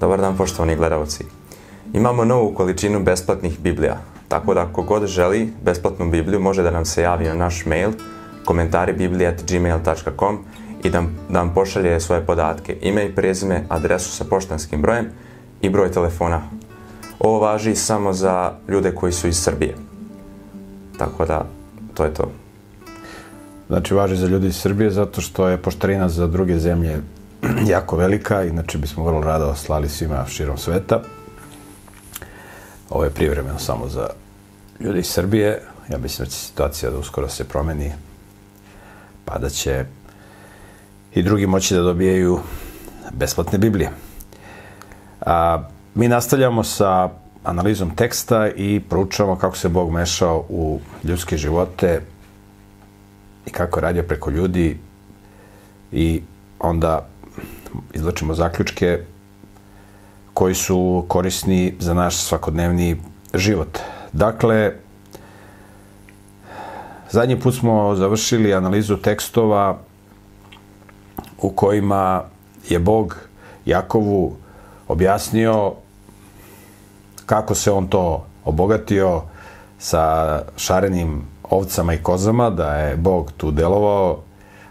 Dobar dan poštovani gledalci. Imamo novu količinu besplatnih Biblija, tako da kogod želi besplatnu Bibliju može da nam se javi na naš mail komentaribiblija.gmail.com i da, da nam pošalje svoje podatke, ime i prezime, adresu sa poštanskim brojem i broj telefona. Ovo važi samo za ljude koji su iz Srbije. Tako da, to je to. Znači, važi za ljudi iz Srbije zato što je poštarina za druge zemlje jako velika, inače bismo vrlo rado slali svima širom sveta. Ovo je privremeno samo za ljudi iz Srbije. Ja mislim da će situacija da uskoro se promeni, pa da će i drugi moći da dobijaju besplatne Biblije. A, mi nastavljamo sa analizom teksta i proučavamo kako se Bog mešao u ljudske živote i kako je radio preko ljudi i onda izlačimo zaključke koji su korisni za naš svakodnevni život. Dakle, zadnji put smo završili analizu tekstova u kojima je Bog Jakovu objasnio kako se on to obogatio sa šarenim ovcama i kozama, da je Bog tu delovao,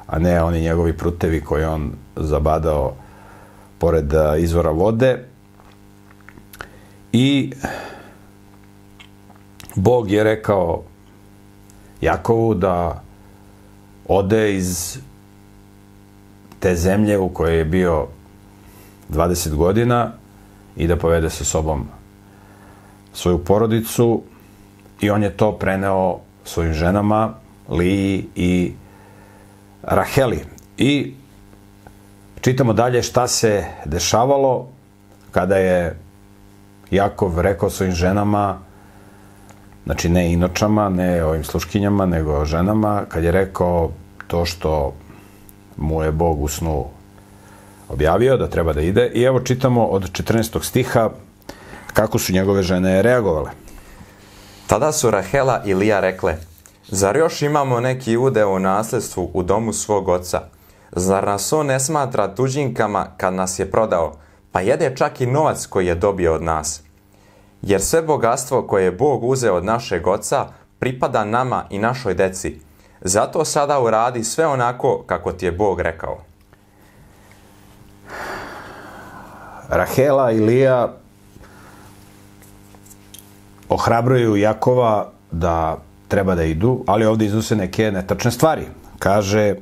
a ne oni njegovi prutevi koje on zabadao pored izvora vode. I Bog je rekao Jakovu da ode iz te zemlje u kojoj je bio 20 godina i da povede sa sobom svoju porodicu i on je to preneo svojim ženama Liji i Raheli. I čitamo dalje šta se dešavalo kada je Jakov rekao svojim ženama, znači ne inočama, ne ovim sluškinjama, nego ženama, kad je rekao to što mu je Bog u snu objavio da treba da ide. I evo čitamo od 14. stiha kako su njegove žene reagovale. Tada su Rahela i Lija rekle, zar još imamo neki udeo u nasledstvu u domu svog oca? Zar nas on ne smatra tuđinkama kad nas je prodao, pa jede čak i novac koji je dobio od nas? Jer sve bogatstvo koje je Bog uzeo od našeg oca pripada nama i našoj deci. Zato sada uradi sve onako kako ti je Bog rekao. Rahela i Lija ohrabruju Jakova da treba da idu, ali ovde iznose neke netačne stvari. Kaže,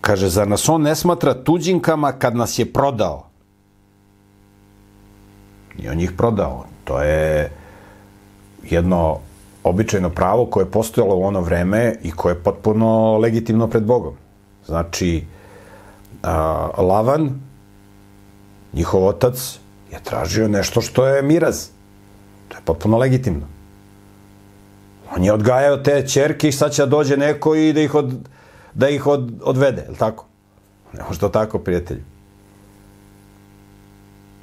kaže, zar nas on ne smatra tuđinkama kad nas je prodao? I on ih prodao. To je jedno običajno pravo koje je postojalo u ono vreme i koje je potpuno legitimno pred Bogom. Znači, a, Lavan, njihov otac, je tražio nešto što je miraz. To je potpuno legitimno. On je odgajao te čerke i sad će da dođe neko i da ih, od, da ih od, odvede, je li tako? Ne može to tako, prijatelji.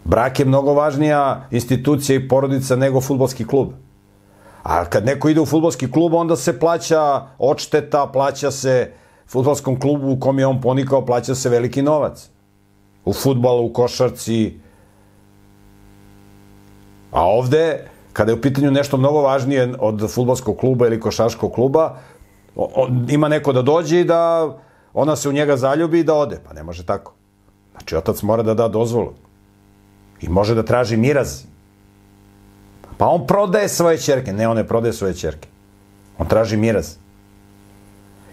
Brak je mnogo važnija institucija i porodica nego futbolski klub. A kad neko ide u futbolski klub, onda se plaća odšteta, plaća se futbolskom klubu u kom je on ponikao, plaća se veliki novac. U futbalu, u košarci. A ovde, kada je u pitanju nešto mnogo važnije od futbolskog kluba ili košarskog kluba, on, ima neko da dođe i da ona se u njega zaljubi i da ode. Pa ne može tako. Znači, otac mora da da dozvolu. I može da traži miraz. Pa on prodaje svoje čerke. Ne, on ne prodaje svoje čerke. On traži miraz.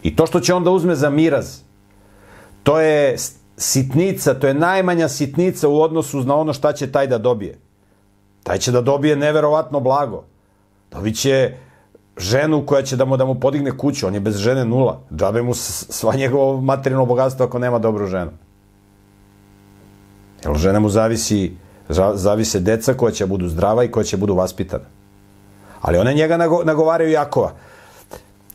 I to što će on da uzme za miraz, to je sitnica, to je najmanja sitnica u odnosu na ono šta će taj da dobije. Taj će da dobije neverovatno blago. Dobit će ženu koja će da mu, da mu podigne kuću. On je bez žene nula. Džabe mu sva njegovo materijalno bogatstvo ako nema dobru ženu. Jer žena mu zavisi zavise deca koja će budu zdrava i koja će budu vaspitana. Ali one njega nago, nagovaraju Jakova.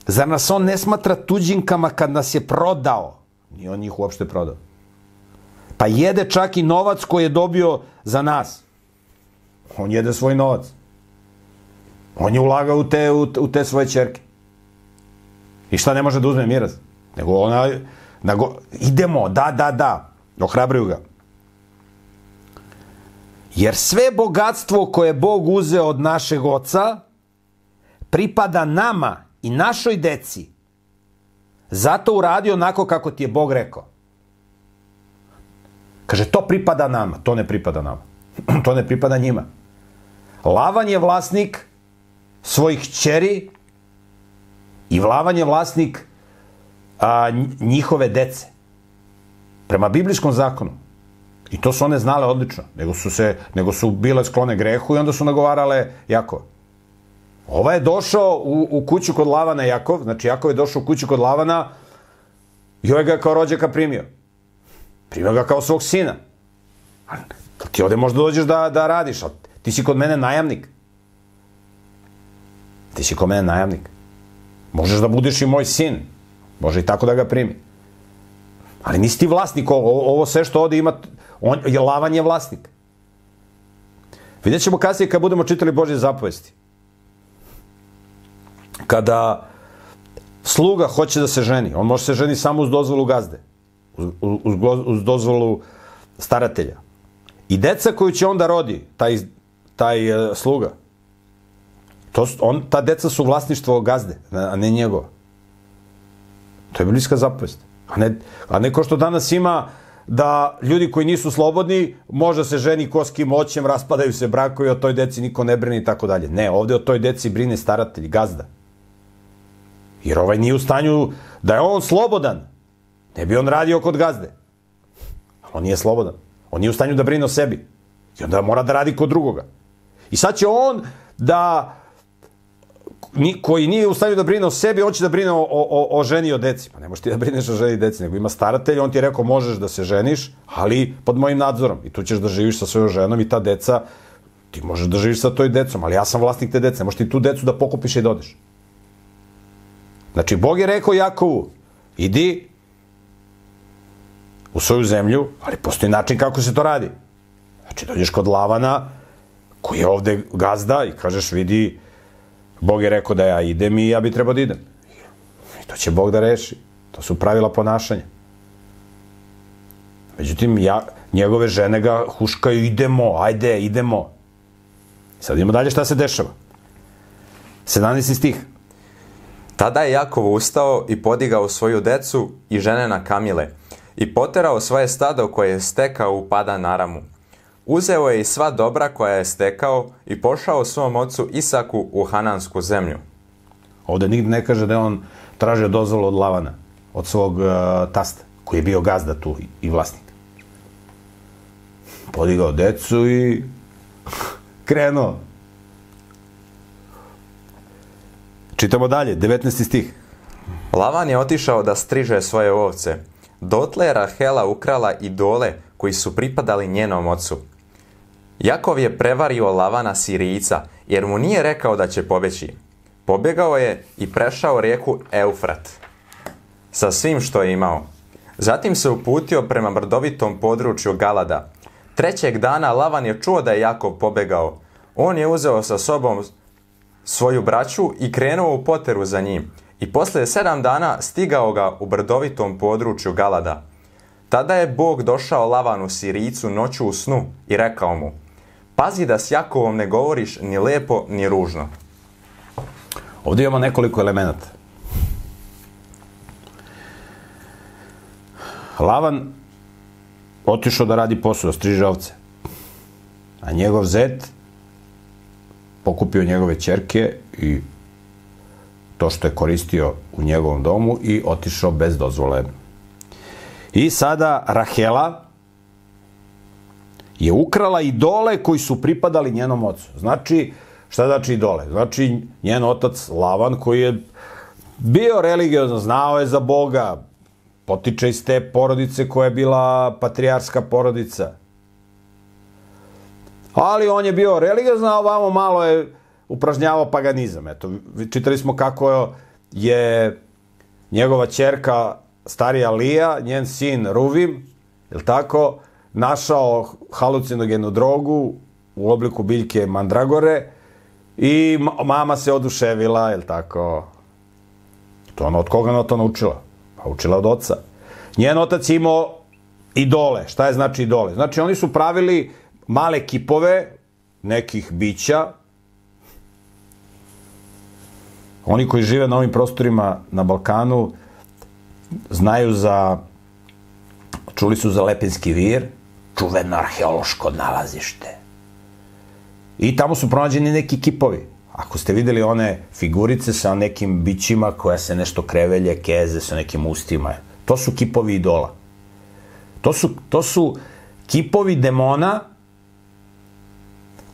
Zar nas on ne smatra tuđinkama kad nas je prodao? Nije on njih uopšte prodao. Pa jede čak i novac koji je dobio za nas. On jede svoj novac. On je ulagao u te, u, u te svoje čerke. I šta ne može da uzme miraz? Nego ona, nego, idemo, da, da, da. Ohrabruju ga. Jer sve bogatstvo koje je Bog uzeo od našeg oca pripada nama i našoj deci. Zato uradio onako kako ti je Bog rekao. Kaže, to pripada nama, to ne pripada nama. to ne pripada njima. Lavan je vlasnik svojih čeri i Lavan je vlasnik a, njihove dece. Prema biblijskom zakonu. I to su one znale odlično. Nego su, se, nego su bile sklone grehu i onda su nagovarale Jakov. Ova je došao u, u kuću kod Lavana Jakov, znači Jakov je došao u kuću kod Lavana i ovaj ga kao rođaka primio. Primio ga kao svog sina. Ti ovde možda dođeš da, da radiš, ali ti si kod mene najamnik. Ti si kod mene najamnik. Možeš da budeš i moj sin. Može i tako da ga primi. Ali nisi ti vlasnik ovo, ovo sve što ovde ima, on, je Lavan je vlasnik. Vidjet ćemo kasnije kad budemo čitali Božje zapovesti. Kada sluga hoće da se ženi, on može se ženi samo uz dozvolu gazde, uz, uz, uz dozvolu staratelja. I deca koju će onda rodi, taj, taj uh, sluga, to, on, ta deca su vlasništvo gazde, a ne njegova. To je biblijska zapovest. A ne, a ne ko što danas ima da ljudi koji nisu slobodni, možda se ženi ko s kim oćem, raspadaju se brakovi, o toj deci niko ne brine i tako dalje. Ne, ovde o toj deci brine staratelj, gazda. Jer ovaj nije u stanju da je on slobodan. Ne bi on radio kod gazde. Ali on nije slobodan. On nije u stanju da brine o sebi. I onda mora da radi kod drugoga. I sad će on da ni, koji nije u stanju da brine o sebi, on će da brine o, o, o ženi i o deci. Pa ne možeš ti da brineš o ženi i deci, nego ima staratelj, on ti je rekao možeš da se ženiš, ali pod mojim nadzorom. I tu ćeš da živiš sa svojom ženom i ta deca, ti možeš da živiš sa toj decom, ali ja sam vlasnik te dece, možeš ti tu decu da pokupiš i da odeš. Znači, Bog je rekao Jakovu, idi u svoju zemlju, ali postoji način kako se to radi. Znači, dođeš kod Lavana, koji je ovde gazda i kažeš, vidi, Bog je rekao da ja idem i ja bi trebao da idem. I to će Bog da reši. To su pravila ponašanja. Međutim, ja, njegove žene ga huškaju, idemo, ajde, idemo. Sad idemo dalje šta se dešava. 17. stih. Tada je Jakov ustao i podigao svoju decu i žene na kamile i poterao svoje stado koje je stekao u pada naramu. Uzeo je i sva dobra koja je stekao i pošao svom ocu Isaku u Hanansku zemlju. Ovde nigde ne kaže da je on tražio dozvolu od Lavana, od svog uh, tasta, koji je bio gazda tu i, vlasnik. Podigao decu i krenuo. Čitamo dalje, 19. stih. Lavan je otišao da striže svoje ovce. Dotle je Rahela ukrala i dole koji su pripadali njenom ocu. Jakov je prevario Lavana Sirijica, jer mu nije rekao da će pobeći. Pobegao je i prešao rijeku Eufrat sa svim što je imao. Zatim se uputio prema brdovitom području Galada. Trećeg dana Lavan je čuo da je Jakov pobegao. On je uzeo sa sobom svoju braću i krenuo u poteru za njim. I posle sedam dana stigao ga u brdovitom području Galada. Tada je Bog došao Lavanu Sirijicu noću u snu i rekao mu Pazi da s Jakovom ne govoriš ni lepo ni ružno. Ovdje imamo nekoliko elemenata. Lavan otišao da radi posao, striže ovce. A njegov zet pokupio njegove čerke i to što je koristio u njegovom domu i otišao bez dozvole. I sada Rahela je ukrala idole koji su pripadali njenom ocu. Znači, šta znači idole? Znači, njen otac Lavan koji je bio religiozno, znao je za Boga, potiče iz te porodice koja je bila patrijarska porodica. Ali on je bio religiozno, a ovamo malo je upražnjavao paganizam. Eto, čitali smo kako je njegova čerka starija Lija, njen sin Ruvim, je tako, našao halucinogenu drogu u obliku biljke mandragore i mama se oduševila, je tako? To ona od koga ona to naučila? Pa učila od oca. Njen otac imao idole. Šta je znači idole? Znači oni su pravili male kipove nekih bića, oni koji žive na ovim prostorima na Balkanu znaju za, čuli su za Lepinski vir, čuveno arheološko nalazište. I tamo su pronađeni neki kipovi. Ako ste videli one figurice sa nekim bićima koja se nešto krevelje, keze sa nekim ustima, to su kipovi idola. To su, to su kipovi demona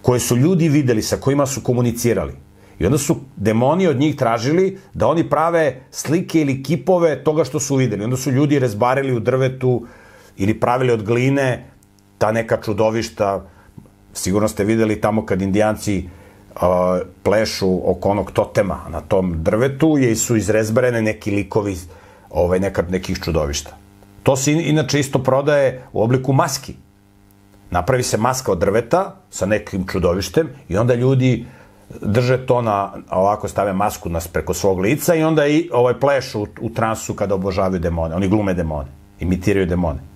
koje su ljudi videli, sa kojima su komunicirali. I onda su demoni od njih tražili da oni prave slike ili kipove toga što su videli. Onda su ljudi rezbarili u drvetu ili pravili od gline ta neka čudovišta. Sigurno ste videli tamo kad indijanci uh, plešu oko onog totema na tom drvetu, je su izrezbarene neki likovi ovaj, neka, nekih čudovišta. To se inače isto prodaje u obliku maski. Napravi se maska od drveta sa nekim čudovištem i onda ljudi drže to na, ovako stave masku nas preko svog lica i onda i ovaj plešu u, u transu kada obožavaju demone. Oni glume demone, imitiraju demone.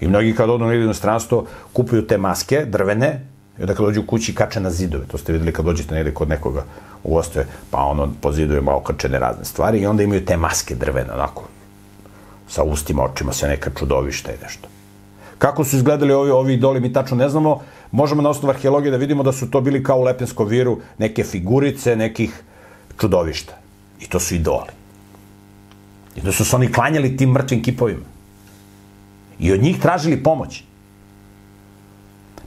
I mnogi kad odu u inostranstvo kupuju te maske drvene i onda kad dođu kući kače na zidove. To ste videli kad dođete negdje kod nekoga u ostoje, pa ono po zidovima okačene razne stvari i onda imaju te maske drvene, onako, sa ustima, očima, sa neka čudovišta i nešto. Kako su izgledali ovi, ovi idoli, mi tačno ne znamo. Možemo na osnovu arheologije da vidimo da su to bili kao u Lepenskom viru neke figurice, nekih čudovišta. I to su idoli. I da su se oni klanjali tim mrtvim kipovima. I od njih tražili pomoć.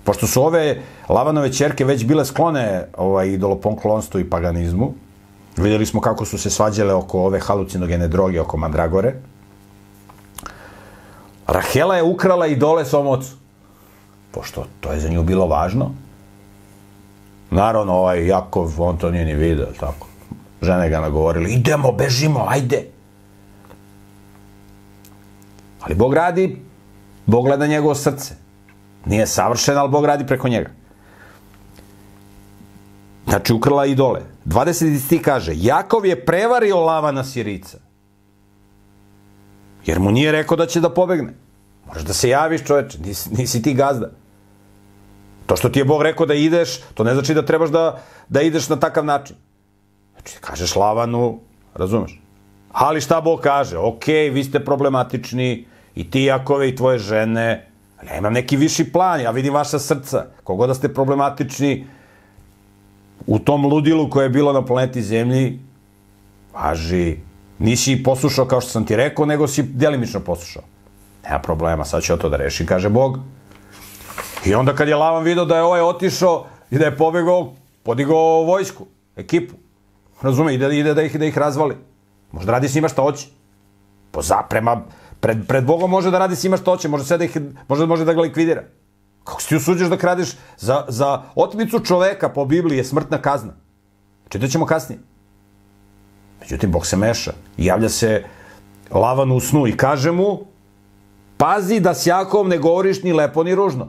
Pošto su ove Lavanove čerke već bile sklone ovaj, idoloponklonstvu i paganizmu, videli smo kako su se svađale oko ove halucinogene droge, oko mandragore, Rahela je ukrala idole svom ocu. Pošto to je za nju bilo važno. Naravno, ovaj Jakov, on to nije ni vidio, tako. Žene ga nagovorili, idemo, bežimo, ajde. Ali Bog radi, Bog gleda njegovo srce. Nije savršen, ali Bog radi preko njega. Znači, ukrala idole. 20. stih kaže, Jakov je prevario Lavana Sirica. Jer mu nije rekao da će da pobegne. Moraš da se javiš, čoveče, nisi, nisi ti gazda. To što ti je Bog rekao da ideš, to ne znači da trebaš da, da ideš na takav način. Znači, kažeš Lavanu, razumeš? Ali šta Bog kaže? Ok, vi ste problematični, i ti Jakove i tvoje žene, ja imam neki viši plan, ja vidim vaša srca. Kogo da ste problematični u tom ludilu koje je bilo na planeti Zemlji, važi, nisi poslušao kao što sam ti rekao, nego si delimično poslušao. Nema problema, sad ću ja to da rešim, kaže Bog. I onda kad je Lavan video da je ovaj otišao i da je pobegao, podigao vojsku, ekipu. Razume, ide, ide da ih, da ih razvali. Možda radi s njima šta hoće. Po zaprema, pred, pred Bogom može da radi s njima šta hoće, može, sve da ih, može, može da ga likvidira. Kako si ti usuđeš da kradeš za, za otmicu čoveka po Bibliji je smrtna kazna. Čitat ćemo kasnije. Međutim, Bog se meša i javlja se Lavanu u snu i kaže mu, pazi da s Jakovom ne govoriš ni lepo ni ružno.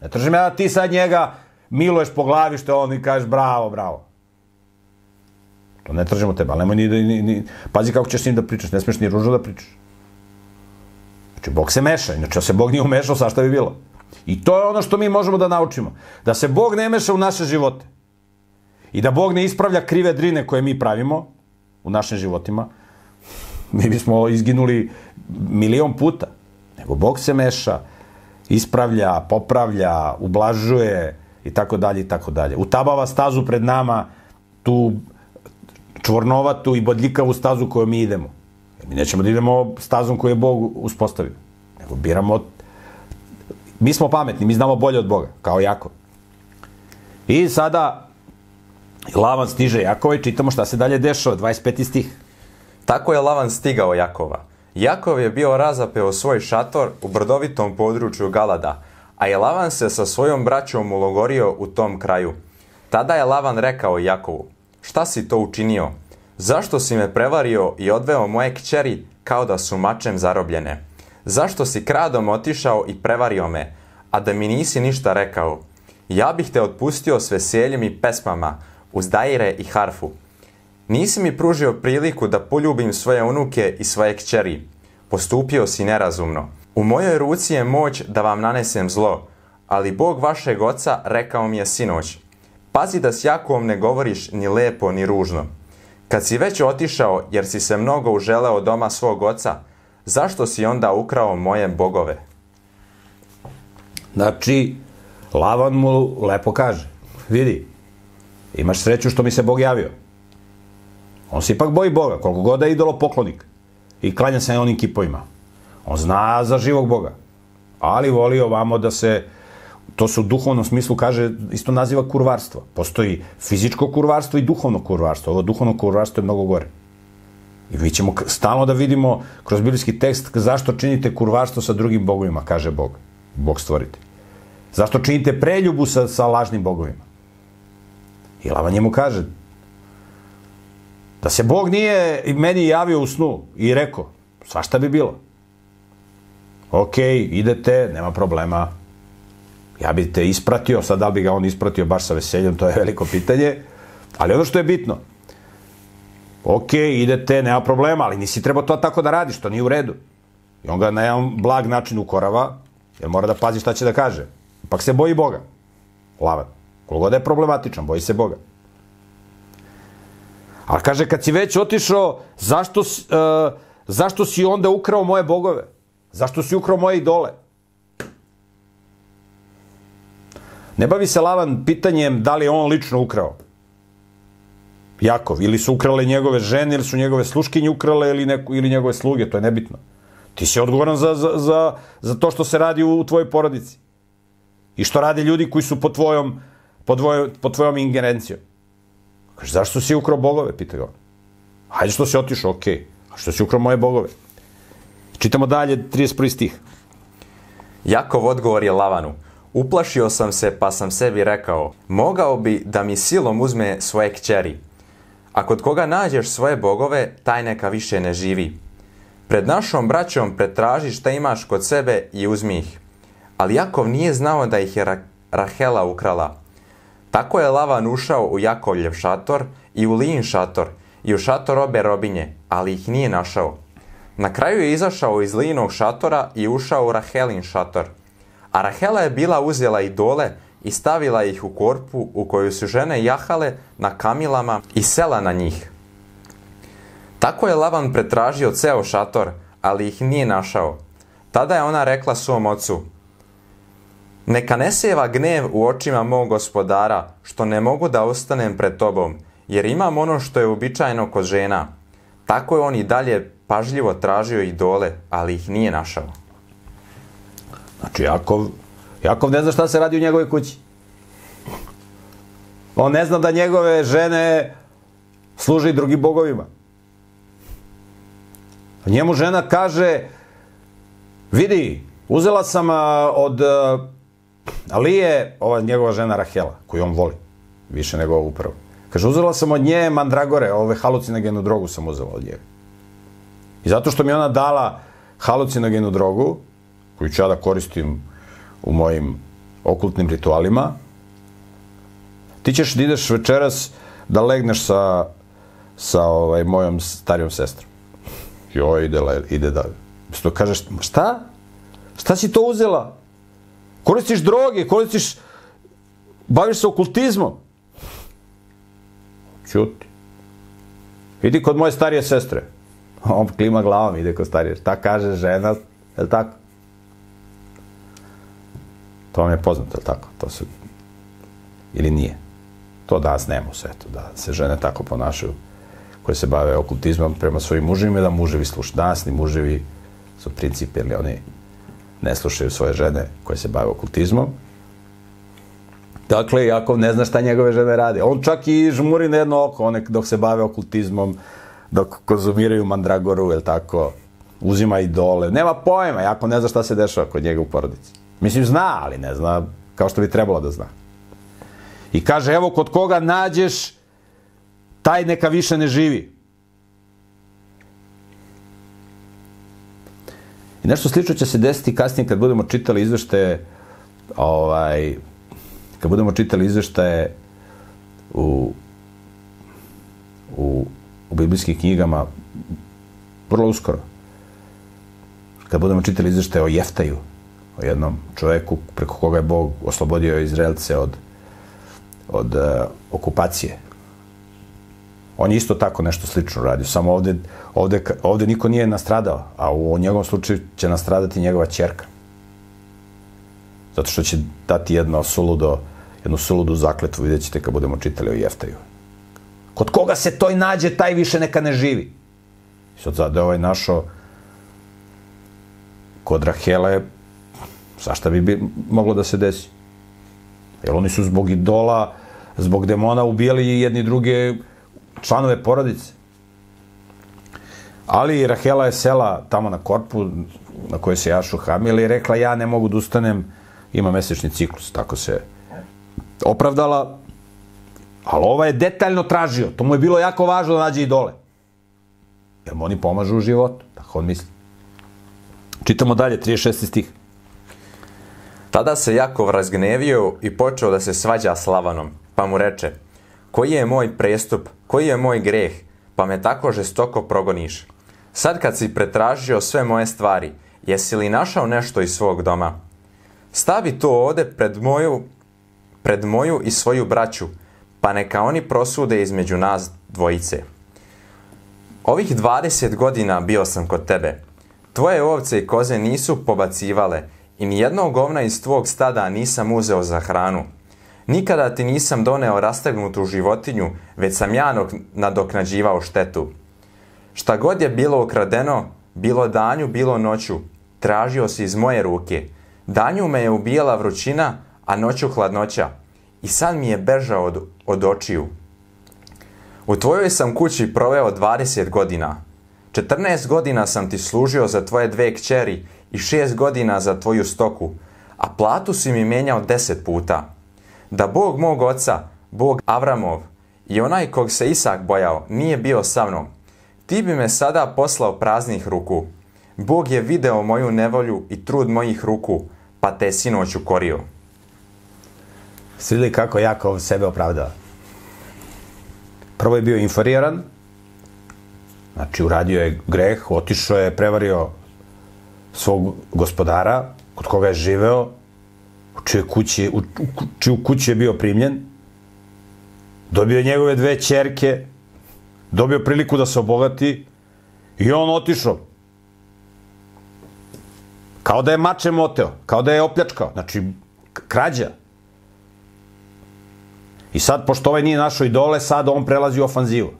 Ne tržim ja da ti sad njega miluješ po glavi što on i kažeš bravo, bravo. To ne tržimo tebe, ali nemoj ni, ni, ni, pazi kako ćeš s njim da pričaš, ne smiješ ni ružno da pričaš. Znači, Bog se meša, inače da se Bog nije umešao, sa šta bi bilo. I to je ono što mi možemo da naučimo. Da se Bog ne meša u naše živote. I da Bog ne ispravlja krive drine koje mi pravimo u našim životima. Mi bismo izginuli milion puta. Nego Bog se meša, ispravlja, popravlja, ublažuje i tako dalje i tako dalje. Utabava stazu pred nama, tu čvornovatu i bodljikavu stazu koju mi idemo. Mi nećemo da idemo stazom koju je Bog uspostavio. Nego biramo mi smo pametni, mi znamo bolje od Boga, kao Jakov. I sada Lavan stiže Jakova i čitamo šta se dalje dešava, 25. stih. Tako je Lavan stigao Jakova. Jakov je bio razapeo svoj šator u brdovitom području Galada, a je Lavan se sa svojom braćom ulogorio u tom kraju. Tada je Lavan rekao Jakovu, šta si to učinio? Zašto si me prevario i odveo moje kćeri kao da su mačem zarobljene? Zašto si kradom otišao i prevario me, a da mi nisi ništa rekao? Ja bih te otpustio s veseljem i pesmama, uz dajire i harfu. Nisi mi pružio priliku da poljubim svoje unuke i svoje kćeri. Postupio si nerazumno. U mojoj ruci je moć da vam nanesem zlo, ali Bog vašeg oca rekao mi je sinoć, pazi da s Jakovom ne govoriš ni lepo ni ružno. Kad si već otišao jer si se mnogo uželeo doma svog oca, zašto si onda ukrao moje bogove? Znači, Lavan mu lepo kaže, vidi, imaš sreću što mi se Bog javio. On se ipak boji Boga, koliko god da je idolo poklonik. I klanja se na onim kipovima. On zna za živog Boga. Ali voli ovamo da se, to se u duhovnom smislu kaže, isto naziva kurvarstvo. Postoji fizičko kurvarstvo i duhovno kurvarstvo. Ovo duhovno kurvarstvo je mnogo gore. I mi ćemo stalno da vidimo kroz biblijski tekst zašto činite kurvarstvo sa drugim bogovima, kaže Bog. Bog stvorite. Zašto činite preljubu sa, sa lažnim bogovima? I Lavan njemu kaže, da se Bog nije meni javio u snu i rekao, svašta bi bilo. Ok, idete, nema problema. Ja bi te ispratio, sad da bi ga on ispratio baš sa veseljem, to je veliko pitanje. Ali ono što je bitno, ok, idete, nema problema, ali nisi trebao to tako da radiš, to nije u redu. I on ga na jedan blag način ukorava, jer mora da pazi šta će da kaže. Ipak se boji Boga. Lavan. Koliko da je problematičan, boji se Boga. Ali kaže, kad si već otišao, zašto, e, zašto si onda ukrao moje bogove? Zašto si ukrao moje idole? Ne bavi se Lavan pitanjem da li je on lično ukrao. Jakov, ili su ukrale njegove žene, ili su njegove sluškinje ukrale, ili, neko, ili njegove sluge, to je nebitno. Ti si odgovoran za, za, za, za to što se radi u, u tvojoj porodici. I što rade ljudi koji su pod tvojom, pod tvojom, pod tvojom ingerencijom. Kaže, zašto si ukrao bogove, pita ga on. Hajde što si otišao, okej. Okay. A što si ukrao moje bogove? Čitamo dalje, 31. stih. Jakov odgovor je Lavanu. Uplašio sam se pa sam sebi rekao, mogao bi da mi silom uzme svoje kćeri. A kod koga nađeš svoje bogove, taj neka više ne živi. Pred našom braćom pretraži šta imaš kod sebe i uzmi ih. Ali Jakov nije znao da ih je Ra- Rahela ukrala. Tako je Lavan ušao u Jakovljev šator i u Lijin šator i u šator obe robinje, ali ih nije našao. Na kraju je izašao iz Lijinog šatora i ušao u Rahelin šator. A Rahela je bila uzela idole i stavila ih u korpu u koju su žene jahale na kamilama i sela na njih. Tako je Lavan pretražio ceo šator, ali ih nije našao. Tada je ona rekla svom ocu, Neka ne sjeva gnev u očima mog gospodara, što ne mogu da ostanem pred tobom, jer imam ono što je uobičajeno kod žena. Tako je on i dalje pažljivo tražio idole, ali ih nije našao. Znači, Jakov, Jakov ne zna šta se radi u njegove kući. On ne zna da njegove žene služe i drugim bogovima. Njemu žena kaže, vidi, uzela sam od Alije, ova njegova žena Rahela, koju on voli, više nego ovu prvu. Kaže, uzela sam od nje mandragore, ove halucinogenu drogu sam uzela od njega. I zato što mi ona dala halucinogenu drogu, koju ću ja da koristim u mojim okultnim ritualima, ti ćeš da ideš večeras da legneš sa, sa ovaj, mojom starijom sestrom. Joj, ide, ide da... Što kažeš, "Ma šta? Šta si to uzela? Koristiš droge, koristiš... Baviš se okultizmom. Ćuti. Idi kod moje starije sestre. On klima glavom, ide kod starije. Šta kaže žena, je li tako? To vam je poznato, je tako? To se... Ili nije? To danas nema u svetu, da se žene tako ponašaju koje se bave okultizmom prema svojim muževima da muževi slušaju. Danas ni muževi su principi, ili oni ne slušaju svoje žene koje se bave okultizmom. Dakle, Jakov ne zna šta njegove žene rade. On čak i žmuri na jedno oko, one dok se bave okultizmom, dok konzumiraju mandragoru, jel tako, uzima idole. Nema pojma, Jakov ne zna šta se dešava kod njega u porodici. Mislim, zna, ali ne zna kao što bi trebalo da zna. I kaže, evo, kod koga nađeš, taj neka više ne živi. I nešto slično će se desiti kasnije kad budemo čitali izveštaje ovaj, kad budemo čitali izveštaje u, u, u biblijskim knjigama vrlo uskoro. Kad budemo čitali izveštaje o Jeftaju, o jednom čoveku preko koga je Bog oslobodio Izraelce od, od uh, okupacije. On je isto tako nešto slično radio, samo ovde, ovde, ovde niko nije nastradao, a u njegovom slučaju će nastradati njegova čerka. Zato što će dati jedno suludo, jednu suludu zakletvu, vidjet ćete kad budemo čitali o Jeftaju. Kod koga se to i nađe, taj više neka ne živi. Sad zade ovaj našo kod Rahela Zašta bi, bi moglo da se desi? Jer oni su zbog idola, zbog demona ubijali jedni druge članove porodice. Ali Rahela je sela tamo na korpu na kojoj se Jašu hamili i rekla ja ne mogu da ustanem, ima mesečni ciklus, tako se opravdala. Ali ova je detaljno tražio, to mu je bilo jako važno da nađe idole. Jer mu oni pomažu u životu, tako on misli. Čitamo dalje, 36. stih. Tada se Jakov razgnevio i počeo da se svađa s Lavanom, pa mu reče, koji je moj prestup, koji je moj greh, pa me tako žestoko progoniš. Sad kad si pretražio sve moje stvari, jesi li našao nešto iz svog doma? Stavi to ovde pred moju, pred moju i svoju braću, pa neka oni prosude između nas dvojice. Ovih 20 godina bio sam kod tebe. Tvoje ovce i koze nisu pobacivale i nijednog govna iz tvog stada nisam uzeo za hranu. Nikada ti nisam doneo rastegnutu životinju, već sam ja nadoknađivao štetu. Šta god je bilo ukradeno, bilo danju, bilo noću, tražio si iz moje ruke. Danju me je ubijala vrućina, a noću hladnoća. I sad mi je bežao od, od očiju. U tvojoj sam kući proveo 20 godina. 14 godina sam ti služio za tvoje dve kćeri i 6 godina za tvoju stoku, a platu si mi menjao 10 puta. Da Bog mog oca, Bog Avramov i onaj kog se Isak bojao nije bio sa mnom, ti bi me sada poslao praznih ruku. Bog je video moju nevolju i trud mojih ruku, pa te sinoć ukorio. Svili kako Jakov sebe opravdava. Prvo je bio inferiran, znači uradio je greh, otišao je, prevario svog gospodara, kod koga je živeo, u čiju kući, u, u čiju kući je bio primljen, dobio je njegove dve čerke, dobio priliku da se obogati i on otišao. Kao da je mačem oteo, kao da je opljačkao, znači krađa. I sad, pošto ovaj nije našo idole, sad on prelazi u ofanzivu.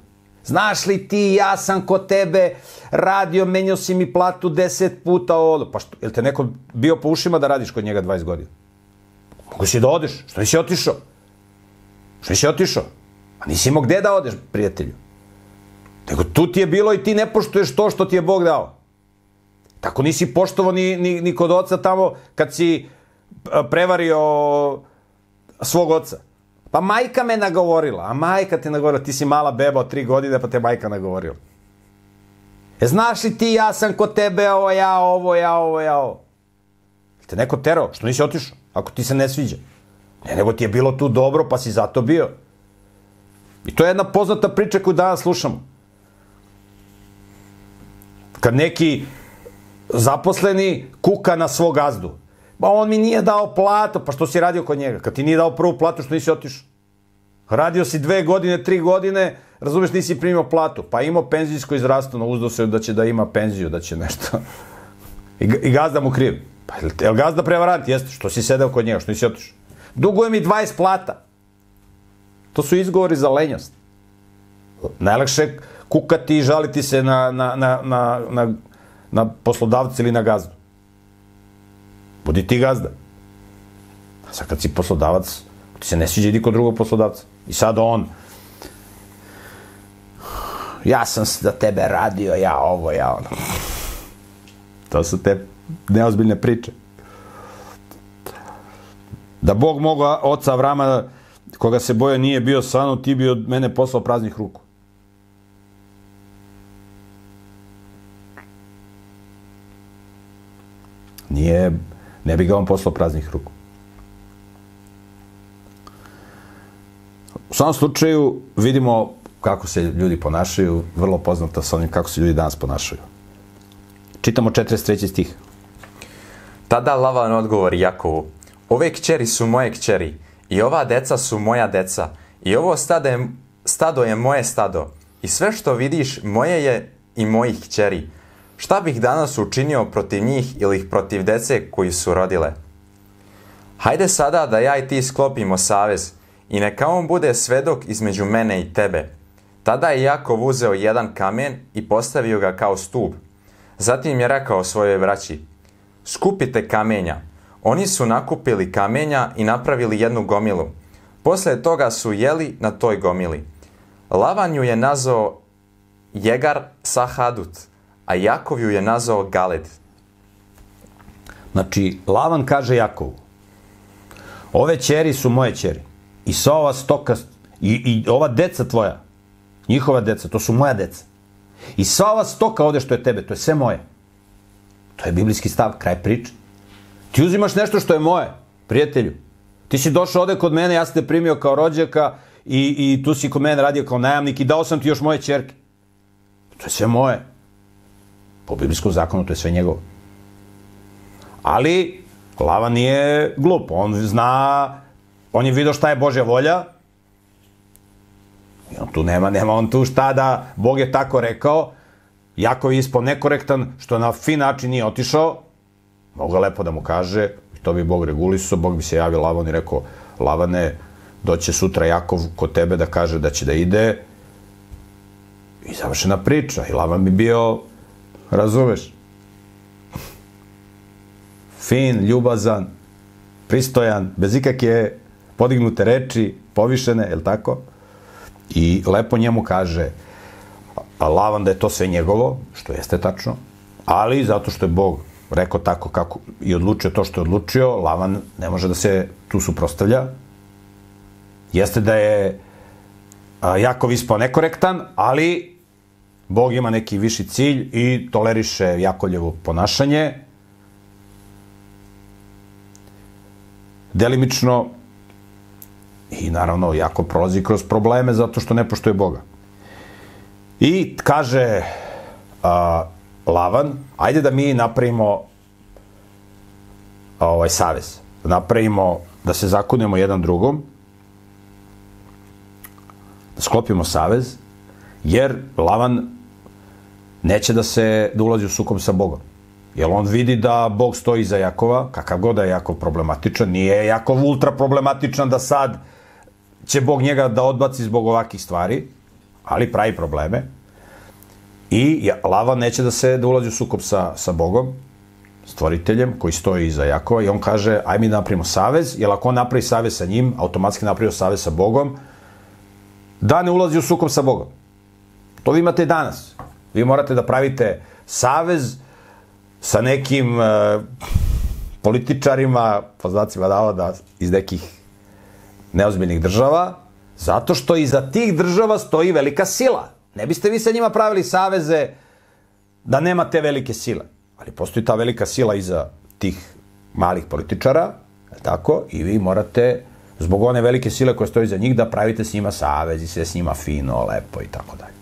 Znaš li ti, ja sam kod tebe radio, menjao si mi platu deset puta ovo. Pa što, je li te neko bio po ušima da radiš kod njega 20 godina? Mogu si da odeš, što nisi otišao? Što nisi otišao? A nisi imao gde da odeš, prijatelju. Nego tu ti je bilo i ti ne poštuješ to što ti je Bog dao. Tako nisi poštovao ni, ni, ni kod oca tamo kad si prevario svog oca. Pa majka me nagovorila, a majka te nagovorila, ti si mala beba od tri godine, pa te majka nagovorila. E, znaš li ti, ja sam kod tebe, ovo, ja, ovo, ja, ovo, ja, ovo. Te neko terao, što nisi otišao, ako ti se ne sviđa. Ne, nego ti je bilo tu dobro, pa si zato bio. I to je jedna poznata priča koju danas slušamo. Kad neki zaposleni kuka na svog gazdu. Ba on mi nije dao platu, pa što si radio kod njega? Kad ti nije dao prvu platu, što nisi otišao? Radio si dve godine, tri godine, razumeš, nisi primio platu. Pa imao penzijsko i zdravstveno, uzdao se da će da ima penziju, da će nešto. I, i gazda mu kriv. Pa je li gazda prevarant? Jeste, što si sedeo kod njega, što nisi otišao? Duguje mi 20 plata. To su izgovori za lenjost. Najlakše kukati i žaliti se na, na, na, na, na, na poslodavca ili na gazdu. Budi ti gazda. A sad kad si poslodavac, ti se ne sviđa niko drugog poslodavca. I sad on, ja sam za tebe radio, ja ovo, ja ono. To su te neozbiljne priče. Da Bog moga oca Avrama, koga se boja nije bio sa mnom, ti bi od mene poslao praznih ruku. Nije, ne bi ga on poslao praznih ruku. U svakom slučaju vidimo kako se ljudi ponašaju, vrlo poznato sa onim kako se ljudi danas ponašaju. Čitamo 43. stih. Tada Lavan odgovori Jakovu, ove kćeri su moje kćeri, i ova deca su moja deca, i ovo stado je, stado je moje stado, i sve što vidiš moje je i mojih kćeri. Šta bih danas učinio protiv njih ili protiv dece koji su rodile? Hajde sada da ja i ti sklopimo savez i neka on bude svedok između mene i tebe. Tada je Jakov uzeo jedan kamen i postavio ga kao stup. Zatim je rekao svojoj braći, skupite kamenja. Oni su nakupili kamenja i napravili jednu gomilu. Posle toga su jeli na toj gomili. Lavan ju je nazvao Jegar Sahadut, a Jakov ju je nazvao Galed. Znači, Lavan kaže Jakovu, ove ćeri su moje ćeri. I sva ova stoka, i, i ova deca tvoja, njihova deca, to su moja deca. I sva ova stoka ovde što je tebe, to je sve moje. To je biblijski stav, kraj priče. Ti uzimaš nešto što je moje, prijatelju. Ti si došao ovde kod mene, ja sam te primio kao rođaka i, i tu si kod mene radio kao najamnik i dao sam ti još moje čerke. To je sve moje. Po biblijskom zakonu to je sve njegovo. Ali Lava nije glup, on zna, on je vidio šta je Božja volja, I on tu nema, nema on tu šta da, Bog je tako rekao, jako je ispao nekorektan, što na fin način nije otišao, mogu lepo da mu kaže, to bi Bog regulisao, Bog bi se javio Lavan i rekao, Lavane, doće sutra Jakov kod tebe da kaže da će da ide, i završena priča, i Lavan bi bio, razumeš, fin, ljubazan, pristojan, bez ikakve podignute reči, povišene, je li tako? I lepo njemu kaže Lavan da je to sve njegovo, što jeste tačno, ali zato što je Bog rekao tako kako i odlučio to što je odlučio, Lavan ne može da se tu suprostavlja. Jeste da je Jakov ispao nekorektan, ali Bog ima neki viši cilj i toleriše Jakovljevo ponašanje. Delimično I naravno, jako prolazi kroz probleme zato što ne poštuje Boga. I kaže a, Lavan, ajde da mi napravimo ovaj savez. Da napravimo, da se zakunemo jedan drugom, da sklopimo savez, jer Lavan neće da se da ulazi u sukom sa Bogom. Jer on vidi da Bog stoji za Jakova, kakav god da je Jakov problematičan, nije Jakov ultra problematičan da sad će Bog njega da odbaci zbog ovakih stvari, ali pravi probleme. I Lava neće da se da ulazi u sukob sa, sa Bogom, stvoriteljem koji stoji iza Jakova i on kaže aj mi da napravimo savez, jer ako on napravi savez sa njim, automatski napravio savez sa Bogom, da ne ulazi u sukob sa Bogom. To vi imate danas. Vi morate da pravite savez sa nekim uh, političarima, po znacima da iz nekih neozbiljnih država, zato što iza tih država stoji velika sila. Ne biste vi sa njima pravili saveze da nema te velike sile. Ali postoji ta velika sila iza tih malih političara, tako, i vi morate, zbog one velike sile koje stoji za njih, da pravite s njima savez i sve s njima fino, lepo i tako dalje.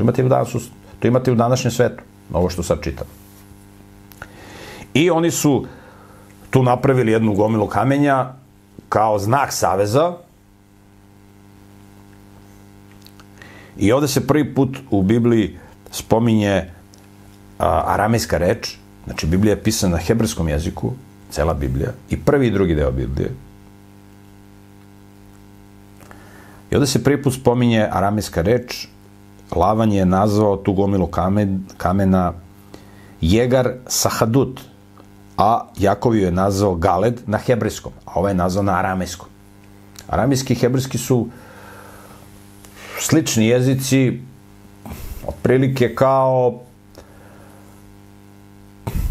To imate u, danas, to imate u današnjem svetu, ovo što sad čitam. I oni su tu napravili jednu gomilu kamenja kao znak saveza. I ovde se prvi put u Bibliji spominje a, aramejska reč, znači Biblija je pisana na hebrejskom jeziku, cela Biblija, i prvi i drugi deo Biblije. I ovde se prvi put spominje aramejska reč, Lavan je nazvao tu gomilu kamen, kamena Jegar Sahadut, a Jakov je nazvao Galed na hebrejskom, a ovaj je nazvao na aramejskom. Aramejski i hebrejski su slični jezici, otprilike kao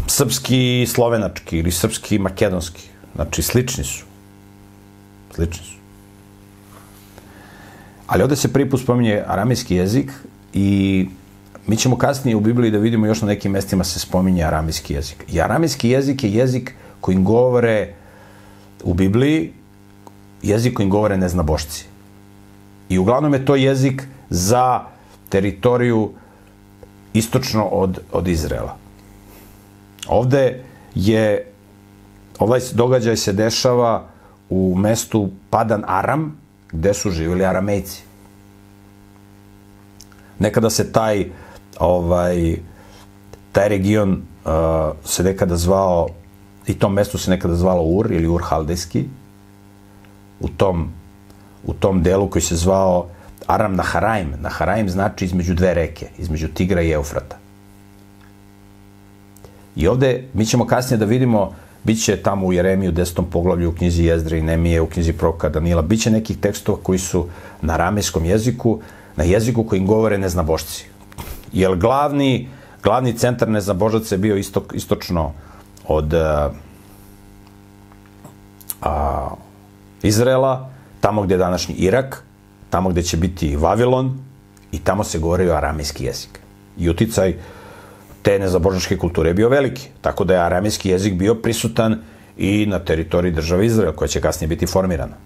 srpski i slovenački ili srpski i makedonski. Znači, slični su. Slični su. Ali ovde se prvi put spominje aramejski jezik i Mi ćemo kasnije u Bibliji da vidimo još na nekim mestima se spominje aramijski jezik. I aramijski jezik je jezik kojim govore u Bibliji, jezik kojim govore neznabošci. I uglavnom je to jezik za teritoriju istočno od, od Izrela. Ovde je ovaj događaj se dešava u mestu Padan Aram, gde su živjeli Aramejci. Nekada se taj ovaj taj region uh, se nekada zvao i tom mestu se nekada zvalo Ur ili Ur Haldejski u tom u tom delu koji se zvao Aram Naharaim. Naharaim znači između dve reke, između Tigra i Eufrata. I ovde mi ćemo kasnije da vidimo Biće tamo u Jeremiju, desetom poglavlju, u knjizi Jezdre i Nemije, u knjizi Proka Danila, biće nekih tekstova koji su na ramejskom jeziku, na jeziku kojim govore neznabošci. Jer glavni, glavni centar neznabožaca je bio istok, istočno od a, a, Izraela, tamo gde je današnji Irak, tamo gde će biti Vavilon i tamo se govore aramejski jezik. I uticaj te nezabožničke kulture je bio veliki. Tako da je aramejski jezik bio prisutan i na teritoriji države Izrael, koja će kasnije biti formirana.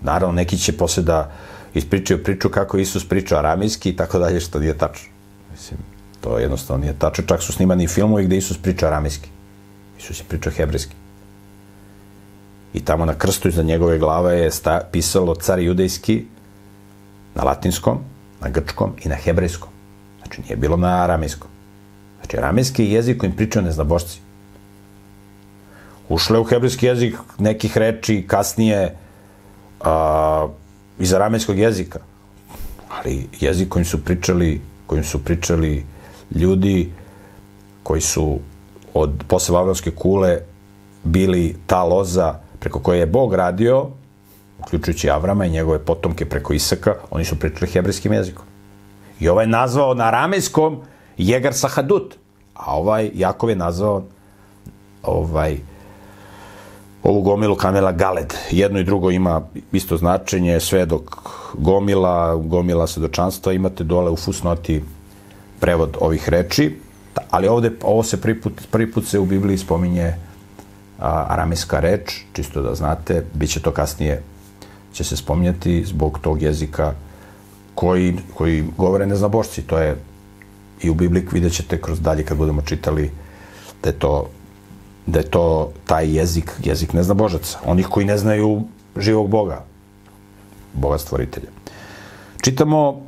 Naravno, neki će posle da ispričaju priču kako Isus priča aramejski i tako dalje, što nije tačno. Mislim, to jednostavno nije tačno. Čak su snimani filmovi gde Isus priča aramejski. Isus je pričao hebrejski. I tamo na krstu iza njegove glave je sta, pisalo car judejski na latinskom, na grčkom i na hebrejskom. Znači nije bilo na aramejskom. Znači, aramejski jezik kojim pričaju neznabošci. Ušle u hebrejski jezik nekih reči kasnije a, iz aramejskog jezika. Ali jezik kojim su pričali, kojim su pričali ljudi koji su od posle Vavronske kule bili ta loza preko koje je Bog radio, uključujući Avrama i njegove potomke preko Isaka, oni su pričali hebrejskim jezikom. I ovaj je nazvao na aramejskom Jegar Sahadut. A ovaj Jakov je nazvao ovaj ovu gomilu kamela Galed. Jedno i drugo ima isto značenje, sve dok gomila, gomila svedočanstva, imate dole u fusnoti prevod ovih reči, ali ovde, ovo se prvi put, prvi put se u Bibliji spominje a, aramejska reč, čisto da znate, bit će to kasnije, će se spominjati zbog tog jezika koji, koji govore neznabošci, to je i u Bibliji vidjet ćete kroz dalje kad budemo čitali da je to da je to taj jezik, jezik ne zna božaca. Onih koji ne znaju živog Boga, Boga stvoritelja. Čitamo,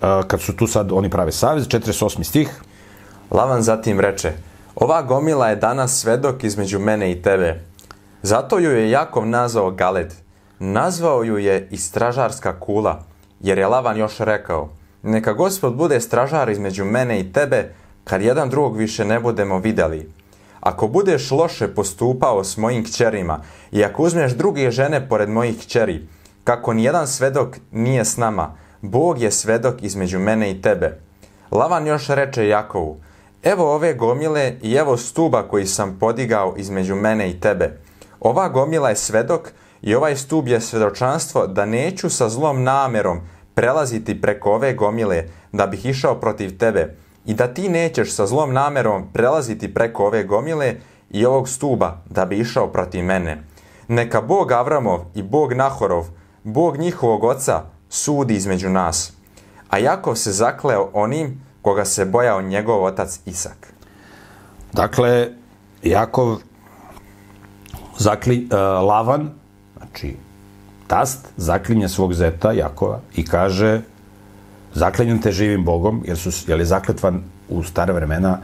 kad su tu sad, oni prave savez, 48. stih. Lavan zatim reče, ova gomila je danas svedok između mene i tebe. Zato ju je Jakov nazvao Galed. Nazvao ju je i stražarska kula, jer je Lavan još rekao, Neka gospod bude stražar između mene i tebe, kad jedan drugog više ne budemo videli. Ako budeš loše postupao s mojim kćerima i ako uzmeš druge žene pored mojih kćeri, kako nijedan svedok nije s nama, Bog je svedok između mene i tebe. Lavan još reče Jakovu, evo ove gomile i evo stuba koji sam podigao između mene i tebe. Ova gomila je svedok i ovaj stub je svedočanstvo da neću sa zlom namerom prelaziti preko ove gomile da bih išao protiv tebe i da ti nećeš sa zlom namerom prelaziti preko ove gomile i ovog stuba da bi išao protiv mene. Neka Bog Avramov i Bog Nahorov, Bog njihovog oca, sudi između nas. A Jakov se zakleo onim koga se bojao njegov otac Isak. Dakle, Jakov zakli, uh, Lavan, znači tast zaklinje svog zeta Jakova i kaže zaklinjem te živim Bogom, jer, su, jer je zakletvan u stare vremena